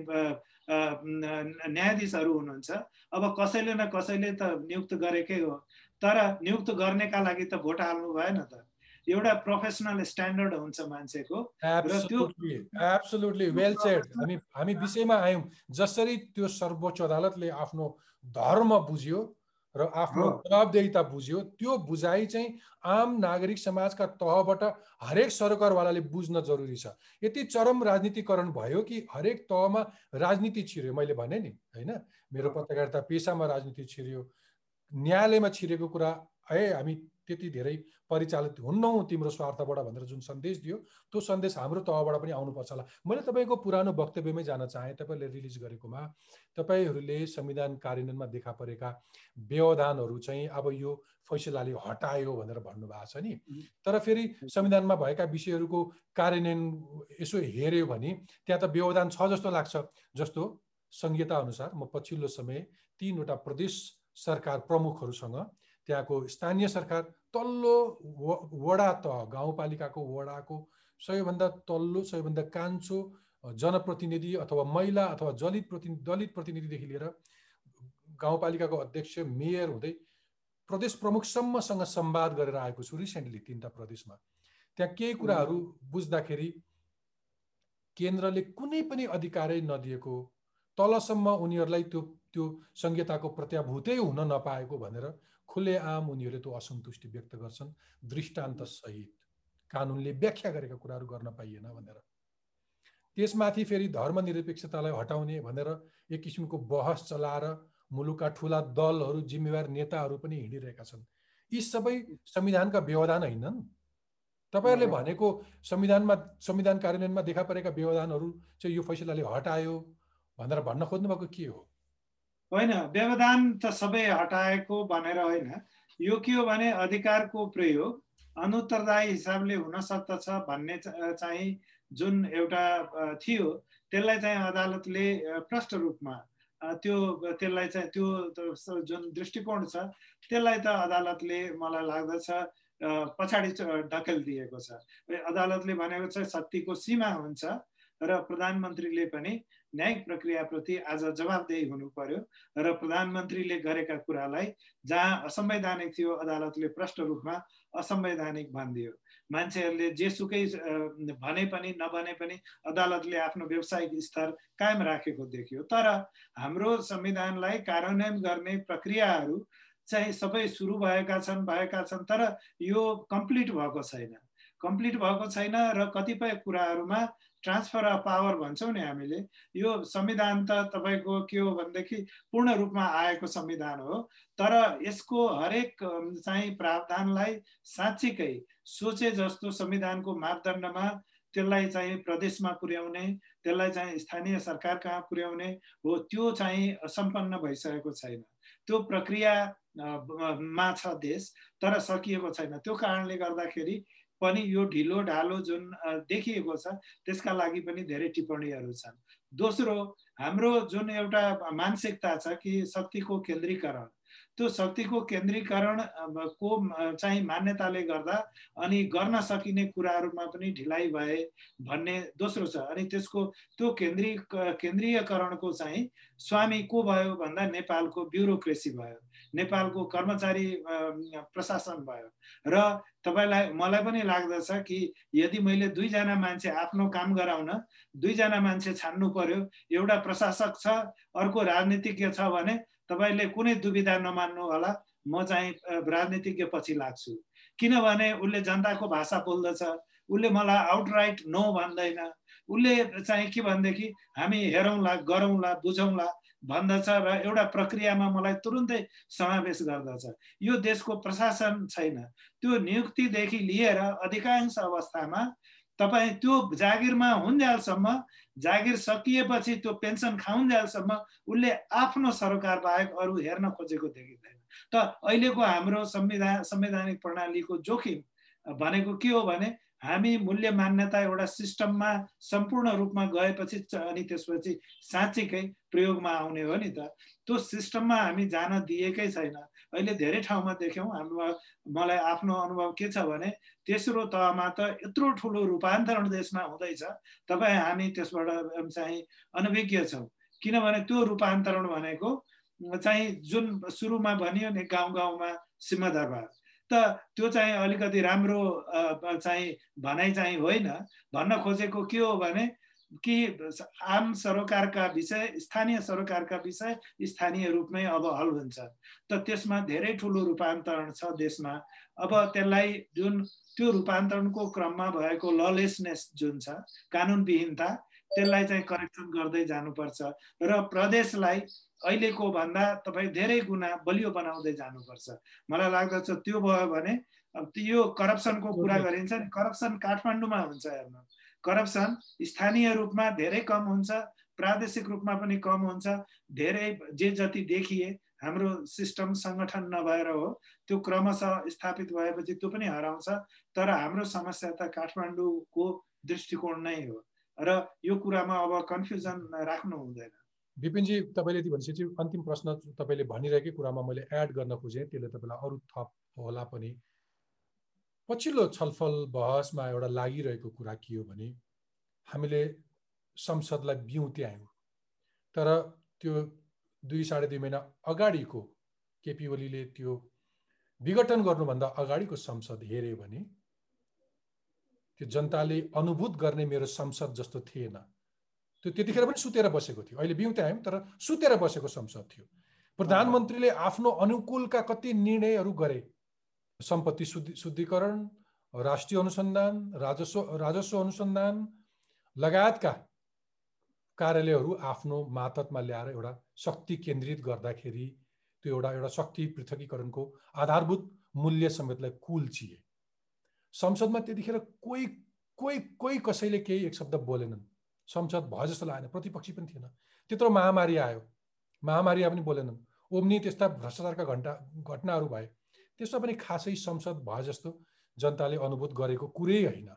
न्यायाधीशहरू हुनुहुन्छ अब कसैले न कसैले त नियुक्त गरेकै हो। तर नियुक्त गर्नेका लागि त भोट हाल्नु भएन त। एउटा प्रोफेसनल स्ट्यान्डर्ड हुन्छ मान्छेको एब्सोल्युटली वेल सेड हामी हामी विषयमा आयौँ। जसरी त्यो सर्वोच्च अदालतले आफ्नो धर्म बुझ्यो र आफ्नो जवाबदेहिता बुझ्यो त्यो बुझाइ चाहिँ आम नागरिक समाजका तहबाट हरेक सरकारवालाले बुझ्न जरुरी छ। यति चरम राजनीतिकरण भयो कि हरेक तहमा राजनीति छिर्यो मैले भने नि होइन? मेरो पत्रकारिता पेसामा राजनीति छिर्यो न्यायालयमा छिरेको कुरा है हामी त्यति धेरै परिचालित हुन्नौ तिम्रो स्वार्थबाट भनेर जुन सन्देश दियो त्यो सन्देश हाम्रो तहबाट पनि आउनुपर्छ होला। मैले तपाईँको पुरानो वक्तव्यमै जान चाहेँ तपाईँले रिलिज गरेकोमा तपाईँहरूले संविधान कार्यान्वयनमा देखा परेका व्यवधानहरू चाहिँ अब यो फैसलाले हटायो भनेर भन्नुभएको छ नि। तर फेरि संविधानमा भएका विषयहरूको कार्यान्वयन यसो हेऱ्यो भने त्यहाँ त व्यवधान छ जस्तो लाग्छ। जस्तो संहिता अनुसार म पछिल्लो समय तिनवटा प्रदेश सरकार प्रमुखहरूसँग त्यहाँको स्थानीय सरकार तल्लो वडा तह गाउँपालिकाको वडाको सबैभन्दा तल्लो सबैभन्दा कान्छो जनप्रतिनिधि अथवा महिला अथवा दलित प्रतिनिधि दलित प्रतिनिधिदेखि लिएर गाउँपालिकाको अध्यक्ष मेयर हुँदै प्रदेश प्रमुखसम्मसँग संवाद गरेर आएको छु रिसेन्टली तिनवटा प्रदेशमा। त्यहाँ केही कुराहरू बुझ्दाखेरि केन्द्रले कुनै पनि अधिकारै नदिएको तलसम्म उनीहरूलाई त्यो त्यो संहिताको प्रत्याभूतै हुन नपाएको भनेर खुलेआम उनीहरूले त्यो असन्तुष्टि व्यक्त गर्छन् दृष्टान्त सहित कानुनले व्याख्या गरेका कुराहरू गर्न पाइएन भनेर। त्यसमाथि फेरि धर्मनिरपेक्षतालाई हटाउने भनेर एक किसिमको बहस चलाएर मुलुकका ठुला दलहरू जिम्मेवार नेताहरू पनि हिँडिरहेका छन्। यी सबै संविधानका व्यवधान होइनन्? तपाईँहरूले भनेको संविधानमा संविधान कार्यान्वयनमा देखा परेका व्यवधानहरू चाहिँ यो फैसलाले हटायो भनेर भन्न खोज्नुभएको के हो? होइन? व्यवधान त सबै हटाएको भनेर होइन। यो के हो भने अधिकारको प्रयोग अनुत्तरदायी हिसाबले हुन सक्दछ भन्ने चाहिँ जुन एउटा थियो त्यसलाई चाहिँ अदालतले प्रष्ट रूपमा त्यो त्यसलाई चाहिँ त्यो जुन दृष्टिकोण छ त्यसलाई त अदालतले मलाई लाग्दछ पछाडि ढकेलिदिएको छ। अदालतले भनेको छ शक्तिको सीमा हुन्छ र प्रधानमन्त्रीले पनि न्यायिक प्रक्रियाप्रति आज जवाबदेही हुनु पर्यो र प्रधानमन्त्रीले गरेका कुरालाई जहाँ असंवैधानिक थियो अदालतले प्रष्ट रूपमा असंवैधानिक भनिदियो। मान्छेहरूले जेसुकै भने पनि नभने पनि अदालतले आफ्नो व्यावसायिक स्तर कायम राखेको देखियो। तर हाम्रो संविधानलाई कार्यान्वयन गर्ने प्रक्रियाहरू चाहिँ सबै सुरु भएका छन् भएका छन् तर यो कम्प्लिट भएको छैन। कम्प्लिट भएको छैन र कतिपय कुराहरूमा ट्रान्सफर अफ पावर भन्छौँ नि हामीले। यो संविधान त तपाईँको के हो भनेदेखि पूर्ण रूपमा आएको संविधान हो तर यसको हरेक चाहिँ प्रावधानलाई साँच्चीकै सोचे जस्तो संविधानको मापदण्डमा त्यसलाई चाहिँ प्रदेशमा पुर्याउने त्यसलाई चाहिँ स्थानीय सरकार कहाँ पुर्याउने हो त्यो चाहिँ सम्पन्न भइसकेको छैन। त्यो प्रक्रिया मा छ देश तर सकिएको छैन। त्यो कारणले गर्दाखेरि पनि यो ढिलो ढालो जुन देखिएको छ त्यसका लागि पनि धेरै टिप्पणीहरू छन्। दोस्रो हाम्रो जुन एउटा मानसिकता छ कि शक्तिको केन्द्रीकरण त्यो शक्तिको केन्द्रीकरण को चाहिँ मान्यताले गर्दा अनि गर्न सकिने कुराहरूमा पनि ढिलाइ भए भन्ने दोस्रो छ। अनि त्यसको त्यो केन्द्रीय केन्द्रीयकरणको चाहिँ स्वामी को भयो भन्दा नेपालको ब्युरोक्रेसी भयो। नेपालको कर्मचारी प्रशासन भयो। र तपाईँलाई मलाई पनि लाग्दछ कि यदि मैले दुईजना मान्छे आफ्नो काम गराउन दुईजना मान्छे छान्नु पर्यो एउटा प्रशासक छ अर्को राजनीतिज्ञ छ भने तपाईँले कुनै दुविधा नमान्नु होला म चाहिँ राजनीतिज्ञ पछि लाग्छु। किनभने उसले जनताको भाषा बोल्दछ उसले मलाई आउटराइट नो भन्दैन। उसले चाहिँ के भनेदेखि हामी हेरौँला गरौँला बुझौँला भन्दछ र एउटा प्रक्रियामा मलाई तुरुन्तै समावेश गर्दछ। यो देशको प्रशासन छैन। त्यो नियुक्तिदेखि लिएर अधिकांश अवस्थामा तपाईँ त्यो जागिरमा हुन्जेलसम्म जागिर सकिएपछि त्यो पेन्सन खाउन्जेलसम्म उसले आफ्नो सरकार बाहेक अरू हेर्न खोजेको देखिँदैन। त अहिलेको हाम्रो संविधान संवैधानिक प्रणालीको जोखिम भनेको के हो भने हामी मूल्य मान्यता एउटा सिस्टममा सम्पूर्ण रूपमा गएपछि अनि त्यसपछि साँच्चीकै प्रयोगमा आउने हो नि त। त्यो सिस्टममा हामी जान दिएकै छैन। अहिले धेरै ठाउँमा देख्यौँ हाम्रो मलाई आफ्नो अनुभव के छ भने तेस्रो तहमा त यत्रो ठुलो रूपान्तरण देशमा हुँदैछ। तपाईँ हामी त्यसबाट चाहिँ अनभिज्ञ छौँ। किनभने त्यो रूपान्तरण भनेको चाहिँ जुन सुरुमा भनियो नि गाउँ गाउँमा सिंहदरबार। त त्यो चाहिँ अलिकति राम्रो चाहिँ भनाइ चाहिँ होइन। भन्न खोजेको के हो भने कि आम सरोकारका विषय स्थानीय सरोकारका विषय स्थानीय रूपमै अब हल हुन्छ। त त्यसमा धेरै ठुलो रूपान्तरण छ देशमा। अब त्यसलाई जुन त्यो रूपान्तरणको क्रममा भएको ललेसनेस जुन छ कानुनविहीनता त्यसलाई चाहिँ करेक्सन गर्दै जानुपर्छ। र प्रदेशलाई अहिलेको भन्दा तपाईँ धेरै गुणा बलियो बनाउँदै जानुपर्छ। मलाई लाग्दछ त्यो भयो भने यो करप्सनको कुरा गरिन्छ नि करप्सन काठमाडौँमा हुन्छ हेर्नु। करप्सन स्थानीय रूपमा धेरै कम हुन्छ प्रादेशिक रूपमा पनि कम हुन्छ। धेरै जे जति देखिए हाम्रो सिस्टम सङ्गठन नभएर हो त्यो क्रमशः स्थापित भएपछि त्यो पनि हराउँछ। तर हाम्रो समस्या त काठमाडौँको दृष्टिकोण नै हो। र यो कुरामा अब कन्फ्युजन राख्नु हुँदैन। विपिनजी तपाईँले यति भनिसकेपछि अन्तिम प्रश्न तपाईँले भनिरहेकै कुरामा मैले एड गर्न खोजेँ। त्यसले तपाईँलाई अरू थप होला पनि। पछिल्लो छलफल बहसमा एउटा लागिरहेको कुरा के हो भने हामीले संसदलाई बिउते आयौँ तर त्यो दुई साढे दुई महिना अगाडिको केपी ओलीले त्यो विघटन गर्नुभन्दा अगाडिको संसद हेऱ्यो भने त्यो जनताले अनुभूत गर्ने मेरो संसद जस्तो थिएन। त्यो त्यतिखेर पनि सुतेर बसेको थियो। अहिले बिउते आयौँ तर सुतेर बसेको संसद थियो। प्रधानमन्त्रीले आफ्नो अनुकूलका कति निर्णयहरू गरे? सम्पत्ति शुद्धि शुद्धिकरण राष्ट्रिय अनुसन्धान राजस्व राजस्व अनुसन्धान लगायतका कार्यालयहरू आफ्नो मातहतमा ल्याएर एउटा शक्ति केन्द्रित गर्दाखेरि त्यो एउटा एउटा शक्ति पृथकीकरणको आधारभूत मूल्य समेतलाई कुल्चिए संसदमा त्यतिखेर कोही कोही कोही कसैले केही एक शब्द बोलेनन्। संसद भयो जस्तो लागेन प्रतिपक्षी पनि थिएन। त्यत्रो महामारी आयो। महामारी पनि बोलेनन्। ओम्नी त्यस्ता भ्रष्टाचारका घन्टा घटनाहरू भए। त्यसमा पनि खासै संसद भयो जस्तो जनताले अनुभूत गरेको कुरै होइन।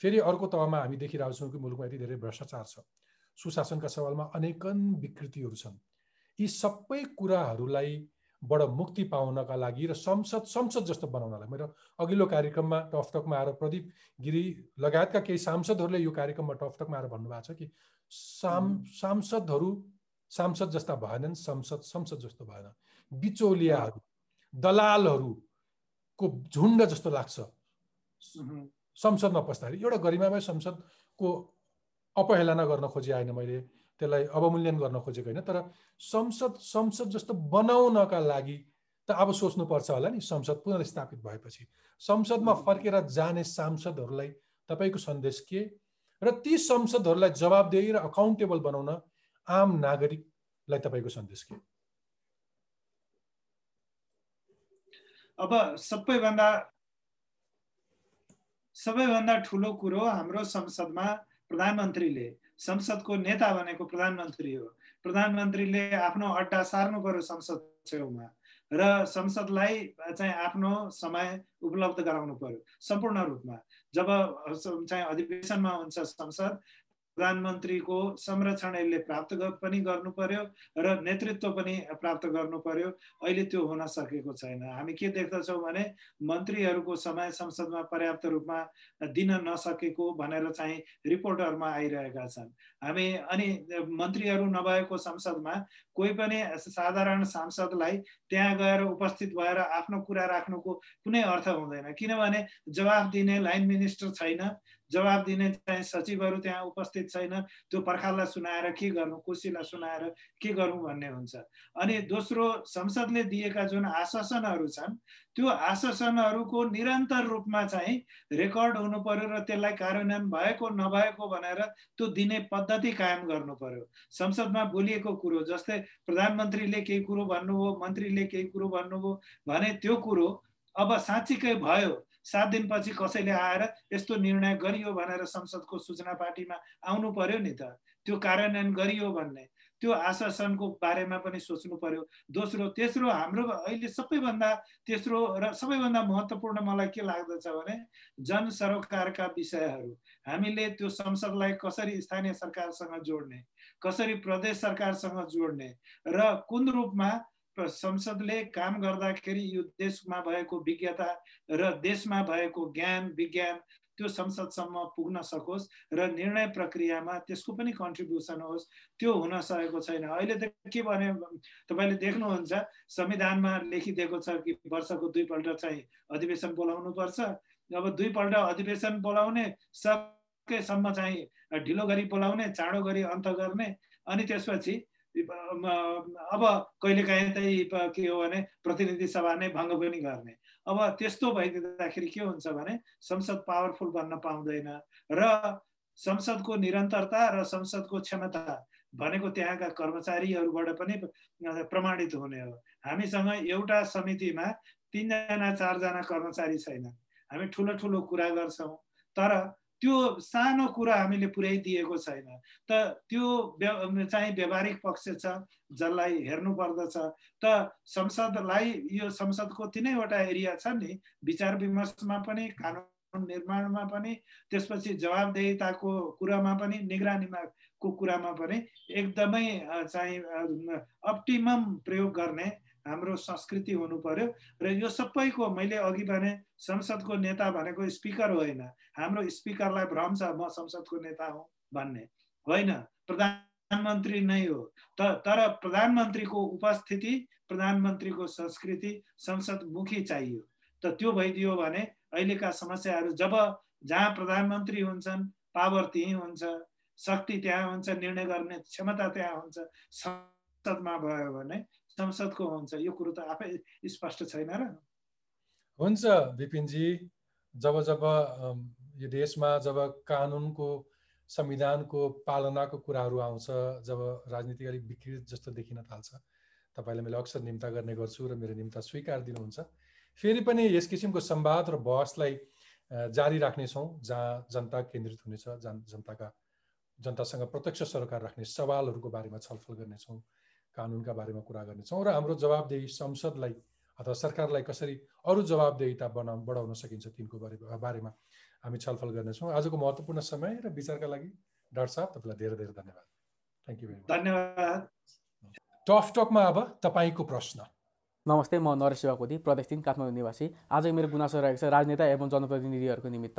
फेरि अर्को तहमा हामी देखिरहेको छौँ कि मुलुकमा यति धेरै भ्रष्टाचार छ। सुशासनका सवालमा अनेकन विकृतिहरू छन्। यी सबै कुराहरूलाई बाट मुक्ति पाउनका लागि र संसद संसद जस्तो बनाउनलाई। मेरो अघिल्लो कार्यक्रममा टकमा आएर प्रदीप गिरी लगायतका केही सांसदहरूले यो कार्यक्रममा टकमा आएर भन्नुभएको छ कि साम सांसदहरू सांसद जस्ता भएनन् संसद संसद जस्तो भएन। बिचौलियाहरू दलालहरूको झुन्ड जस्तो लाग्छ। संसदमा पस्दाखेरि। एउटा गरिमामय संसदको अपहेलना गर्न खोजे आएन मैले। त्यसलाई अवमूल्यन गर्न खोजेको होइन। तर संसद संसद जस्तो बनाउनका लागि त अब सोच्नुपर्छ होला नि संसद पुनर्स्थापित भएपछि। संसदमा फर्केर जाने सांसदहरूलाई तपाईँको सन्देश के? र ती संसदहरूलाई जवाबदेही र अकाउन्टेबल बनाउन आम नागरिकलाई तपाईँको सन्देश के? अब सबैभन्दा सबैभन्दा ठुलो कुरो हाम्रो संसदमा प्रधानमन्त्रीले संसदको नेता भनेको प्रधानमन्त्री हो प्रधानमन्त्रीले आफ्नो अड्डा सार्नु पर्यो संसद छेउमा र संसदलाई चाहिँ आफ्नो समय उपलब्ध गराउनु पर्यो। सम्पूर्ण रूपमा जब चाहिँ अधिवेशनमा हुन्छ संसद प्रधानमन्त्रीको संरक्षण यसले प्राप्त पनि गर्नु पर्यो र नेतृत्व पनि प्राप्त गर्नु पर्यो अहिले त्यो हुन सकेको छैन। हामी के देख्दछौँ भने मन्त्रीहरूको समय संसदमा पर्याप्त रूपमा दिन नसकेको भनेर चाहिँ रिपोर्टहरूमा आइरहेका छन्। हामी अनि मन्त्रीहरू नभएको संसदमा कोही पनि साधारण सांसदलाई त्यहाँ गएर उपस्थित भएर आफ्नो कुरा राख्नुको कुनै अर्थ हुँदैन। किनभने जवाब दिने लाइन मिनिस्टर छैन। जवाब दिने चाहिँ सचिवहरू त्यहाँ उपस्थित छैन। त्यो पर्खाललाई सुनाएर के गर्नु कोसीलाई सुनाएर के गरौँ भन्ने हुन्छ। अनि दोस्रो संसदले दिएका जुन आश्वासनहरू छन् त्यो आश्वासनहरूको निरन्तर रूपमा चाहिँ रेकर्ड हुनु पर्यो र त्यसलाई कार्यान्वयन भएको नभएको भनेर त्यो दिने पद्धति कायम गर्नु पर्यो। संसदमा बोलिएको कुरो जस्तै प्रधानमन्त्रीले केही कुरो भन्नुभयो मन्त्रीले केही कुरो भन्नुभयो भने त्यो कुरो अब साँच्चीकै भयो। सात दिनपछि कसैले आएर यस्तो निर्णय गरियो भनेर संसदको सूचना पार्टीमा आउनु पर्यो नि त। त्यो कार्यान्वयन गरियो भन्ने। त्यो आश्वासनको बारेमा पनि सोच्नु पर्यो। दोस्रो तेस्रो हाम्रो अहिले सबैभन्दा तेस्रो र सबैभन्दा महत्त्वपूर्ण मलाई के लाग्दछ भने जन सरोकारका विषयहरू। हामीले त्यो संसदलाई कसरी स्थानीय सरकारसँग जोड्ने कसरी प्रदेश सरकारसँग जोड्ने र कुन रूपमा संसदले काम गर्दाखेरि यो देशमा भएको विज्ञता र देशमा भएको ज्ञान विज्ञान त्यो संसदसम्म पुग्न सकोस् र निर्णय प्रक्रियामा त्यसको पनि कन्ट्रिब्युसन होस् त्यो हुन सकेको छैन। अहिले त के भने तपाईँले देख्नुहुन्छ संविधानमा लेखिदिएको छ कि वर्षको दुईपल्ट चाहिँ अधिवेशन बोलाउनु पर्छ अब दुईपल्ट अधिवेशन बोलाउने सकेसम्म चाहिँ ढिलो गरी बोलाउने चाँडो गरी अन्त गर्ने अनि त्यसपछि अब कहिलेकाहीँ चाहिँ के हो भने प्रतिनिधि सभा नै भङ्ग पनि गर्ने। अब त्यस्तो भइदिँदाखेरि के हुन्छ भने संसद पावरफुल बन्न पाउँदैन र संसदको निरन्तरता र संसदको क्षमता भनेको त्यहाँका कर्मचारीहरूबाट पनि प्रमाणित हुने हो। हामीसँग एउटा समितिमा तिनजना चारजना कर्मचारी छैन हामी ठुलो ठुलो कुरा गर्छौँ। तर त्यो सानो कुरा हामीले पुर्याइदिएको छैन। त त्यो चाहिँ व्यवहारिक पक्ष छ जसलाई हेर्नु पर्दछ। त संसदलाई यो संसदको तिनैवटा एरिया छ नि विचार विमर्शमा पनि कानुन निर्माणमा पनि त्यसपछि जवाबदेहिताको कुरामा पनि निगरानीमा को कुरामा पनि एकदमै चाहिँ अप्टिमम प्रयोग गर्ने हाम्रो संस्कृति हुनु पर्यो र यो सबैको मैले अघि भने संसदको नेता भनेको स्पिकर होइन। हाम्रो स्पिकरलाई भ्रम छ म संसदको नेता हुँ भन्ने। होइन प्रधानमन्त्री नै हो। त तर प्रधानमन्त्रीको उपस्थिति प्रधानमन्त्रीको संस्कृति संसदमुखी चाहियो। त त्यो भइदियो भने अहिलेका समस्याहरू जब जहाँ प्रधानमन्त्री हुन्छन् पावर त्यहीँ हुन्छ शक्ति त्यहाँ हुन्छ निर्णय गर्ने क्षमता त्यहाँ हुन्छ संसदमा भयो भने संसदको हुन्छ यो कुरो त आफै स्पष्ट छैन र। हुन्छ विपिनजी जब जब यो देशमा जब कानुनको संविधानको पालनाको कुराहरू आउँछ जब राजनीति अलिक विकृत जस्तो देखिन थाल्छ तपाईँलाई मैले अक्सर निम्ता गर्ने गर्छु र मेरो निम्ता स्वीकार दिनुहुन्छ। फेरि पनि यस किसिमको संवाद र बहसलाई जारी राख्नेछौँ जहाँ जनता केन्द्रित हुनेछ जन जनताका जनतासँग प्रत्यक्ष सरकार राख्ने सवालहरूको बारेमा छलफल गर्नेछौँ। कानुनका बारेमा कुरा गर्नेछौँ र हाम्रो जवाबदेही संसदलाई अथवा सरकारलाई कसरी अरू जवाबदेहिता बना बढाउन सकिन्छ तिनको बारे बारेमा हामी छलफल गर्नेछौँ। आजको महत्त्वपूर्ण समय र विचारका लागि डाक्टर साहब तपाईँलाई धेरै धेरै धन्यवाद। थ्याङ्क यू भेरी मच धन्यवाद। टफ टकमा अब तपाईँको प्रश्न। नमस्ते म नरेश शिवाकोटी प्रदेश तिन काठमाडौँ निवासी। आज मेरो गुनासो रहेको छ राजनेता एवं जनप्रतिनिधिहरूको निमित्त।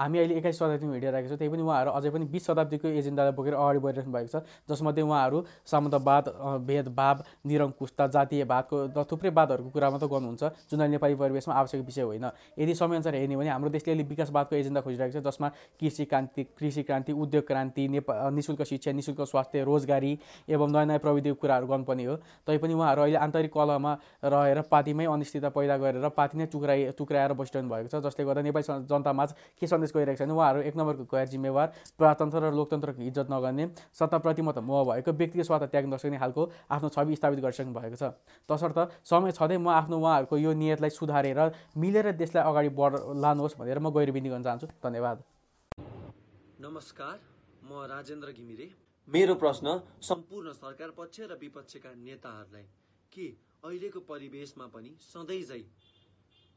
हामी अहिले एक्काइस शताब्दीमा हिँडिरहेको छौँ त्यही पनि उहाँहरू अझै पनि बिस शताब्दीको एजेन्डालाई बोकेर अगाडि बढिरहनु भएको छ जसमध्ये उहाँहरू सामन्तवाद भेदभाव निरङ्कुशता जातीयवादको र थुप्रै वादहरूको कुरा मात्र गर्नुहुन्छ। जुन नेपाली परिवेशमा आवश्यक विषय होइन। यदि समयअनुसार हेर्ने भने हाम्रो देशले अहिले विकासवादको एजेन्डा खोजिरहेको छ जसमा कृषि क्रान्ति कृषि क्रान्ति उद्योग क्रान्ति नेपाल निशुल्क शिक्षा निशुल्क स्वास्थ्य रोजगारी एवं नयाँ नयाँ प्रविधिको कुराहरू गर्नुपर्ने हो। तैपनि उहाँहरू अहिले आन्तरिक कलहमा रहेर पार्टीमै अनिश्चितता पैदा गरेर पार्टी नै टुक्राइ टुक्राएर बसिरहनु भएको छ जसले गर्दा नेपाली जनतामा के सन्देश गइरहेको छ भने उहाँहरू एक नम्बरको गैर जिम्मेवार प्रजातन्त्र र लोकतन्त्रको इज्जत नगर्ने सत्ताप्रति म त मोह भएको व्यक्तिगत स्वार्थ त्याग नसक्ने खालको आफ्नो छवि स्थापित गरिसक्नु भएको छ। तसर्थ समय छँदै म आफ्नो उहाँहरूको यो नियतलाई सुधारेर मिलेर देशलाई अगाडि बढ लानुहोस् भनेर म गैर बिन्ती गर्न चाहन्छु। धन्यवाद। नमस्कार म राजेन्द्र घिमिरे। मेरो प्रश्न सम्पूर्ण सरकार पक्ष र विपक्षका नेताहरूलाई के अहिलेको परिवेशमा पनि सधैँ झै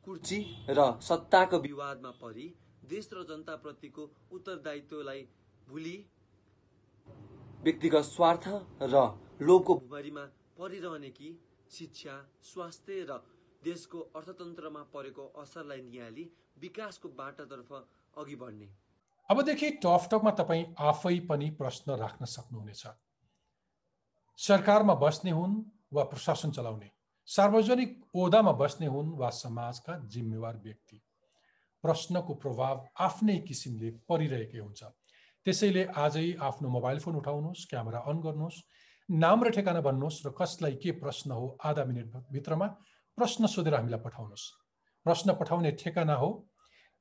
कुर्ची र सत्ताको विवादमा परि देश र जनताप्रतिको उत्तरदायित्वलाई भुली व्यक्तिगत स्वार्थ र लोभको भुमारीमा परिरहने कि शिक्षा स्वास्थ्य र देशको अर्थतन्त्रमा परेको असरलाई निहाली विकासको बाटातर्फ अघि बढ्ने। अबदेखि टकटकमा तपाईँ आफै पनि प्रश्न राख्न सक्नुहुनेछ। सरकारमा बस्ने हुन् वा प्रशासन चलाउने? सार्वजनिक ओदामा बस्ने हुन् वा समाजका जिम्मेवार व्यक्ति। प्रश्नको प्रभाव आफ्नै किसिमले परिरहेकै हुन्छ। त्यसैले आजै आफ्नो मोबाइल फोन उठाउनुहोस् क्यामेरा अन गर्नुहोस् नाम र ठेगाना भन्नुहोस् र कसलाई के प्रश्न हो आधा मिनटभित्रमा प्रश्न सोधेर हामीलाई पठाउनुहोस्। प्रश्न पठाउने ठेगाना हो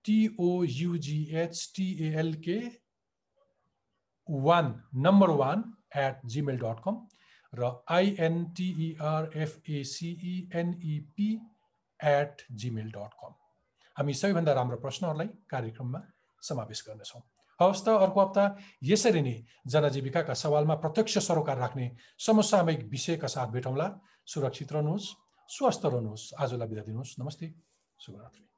TOUGH TLK one number one at Gmail dot com र INTERFACENEP at Gmail dot com हामी सबैभन्दा राम्रो प्रश्नहरूलाई कार्यक्रममा समावेश गर्नेछौँ। हवस् त अर्को हप्ता यसरी नै जनजीविकाका सवालमा प्रत्यक्ष सरोकार राख्ने समसामयिक विषयका साथ भेटौँला। सुरक्षित रहनुहोस् स्वस्थ रहनुहोस्। आजलाई बिदा दिनुहोस्। नमस्ते। शुभरात्रि।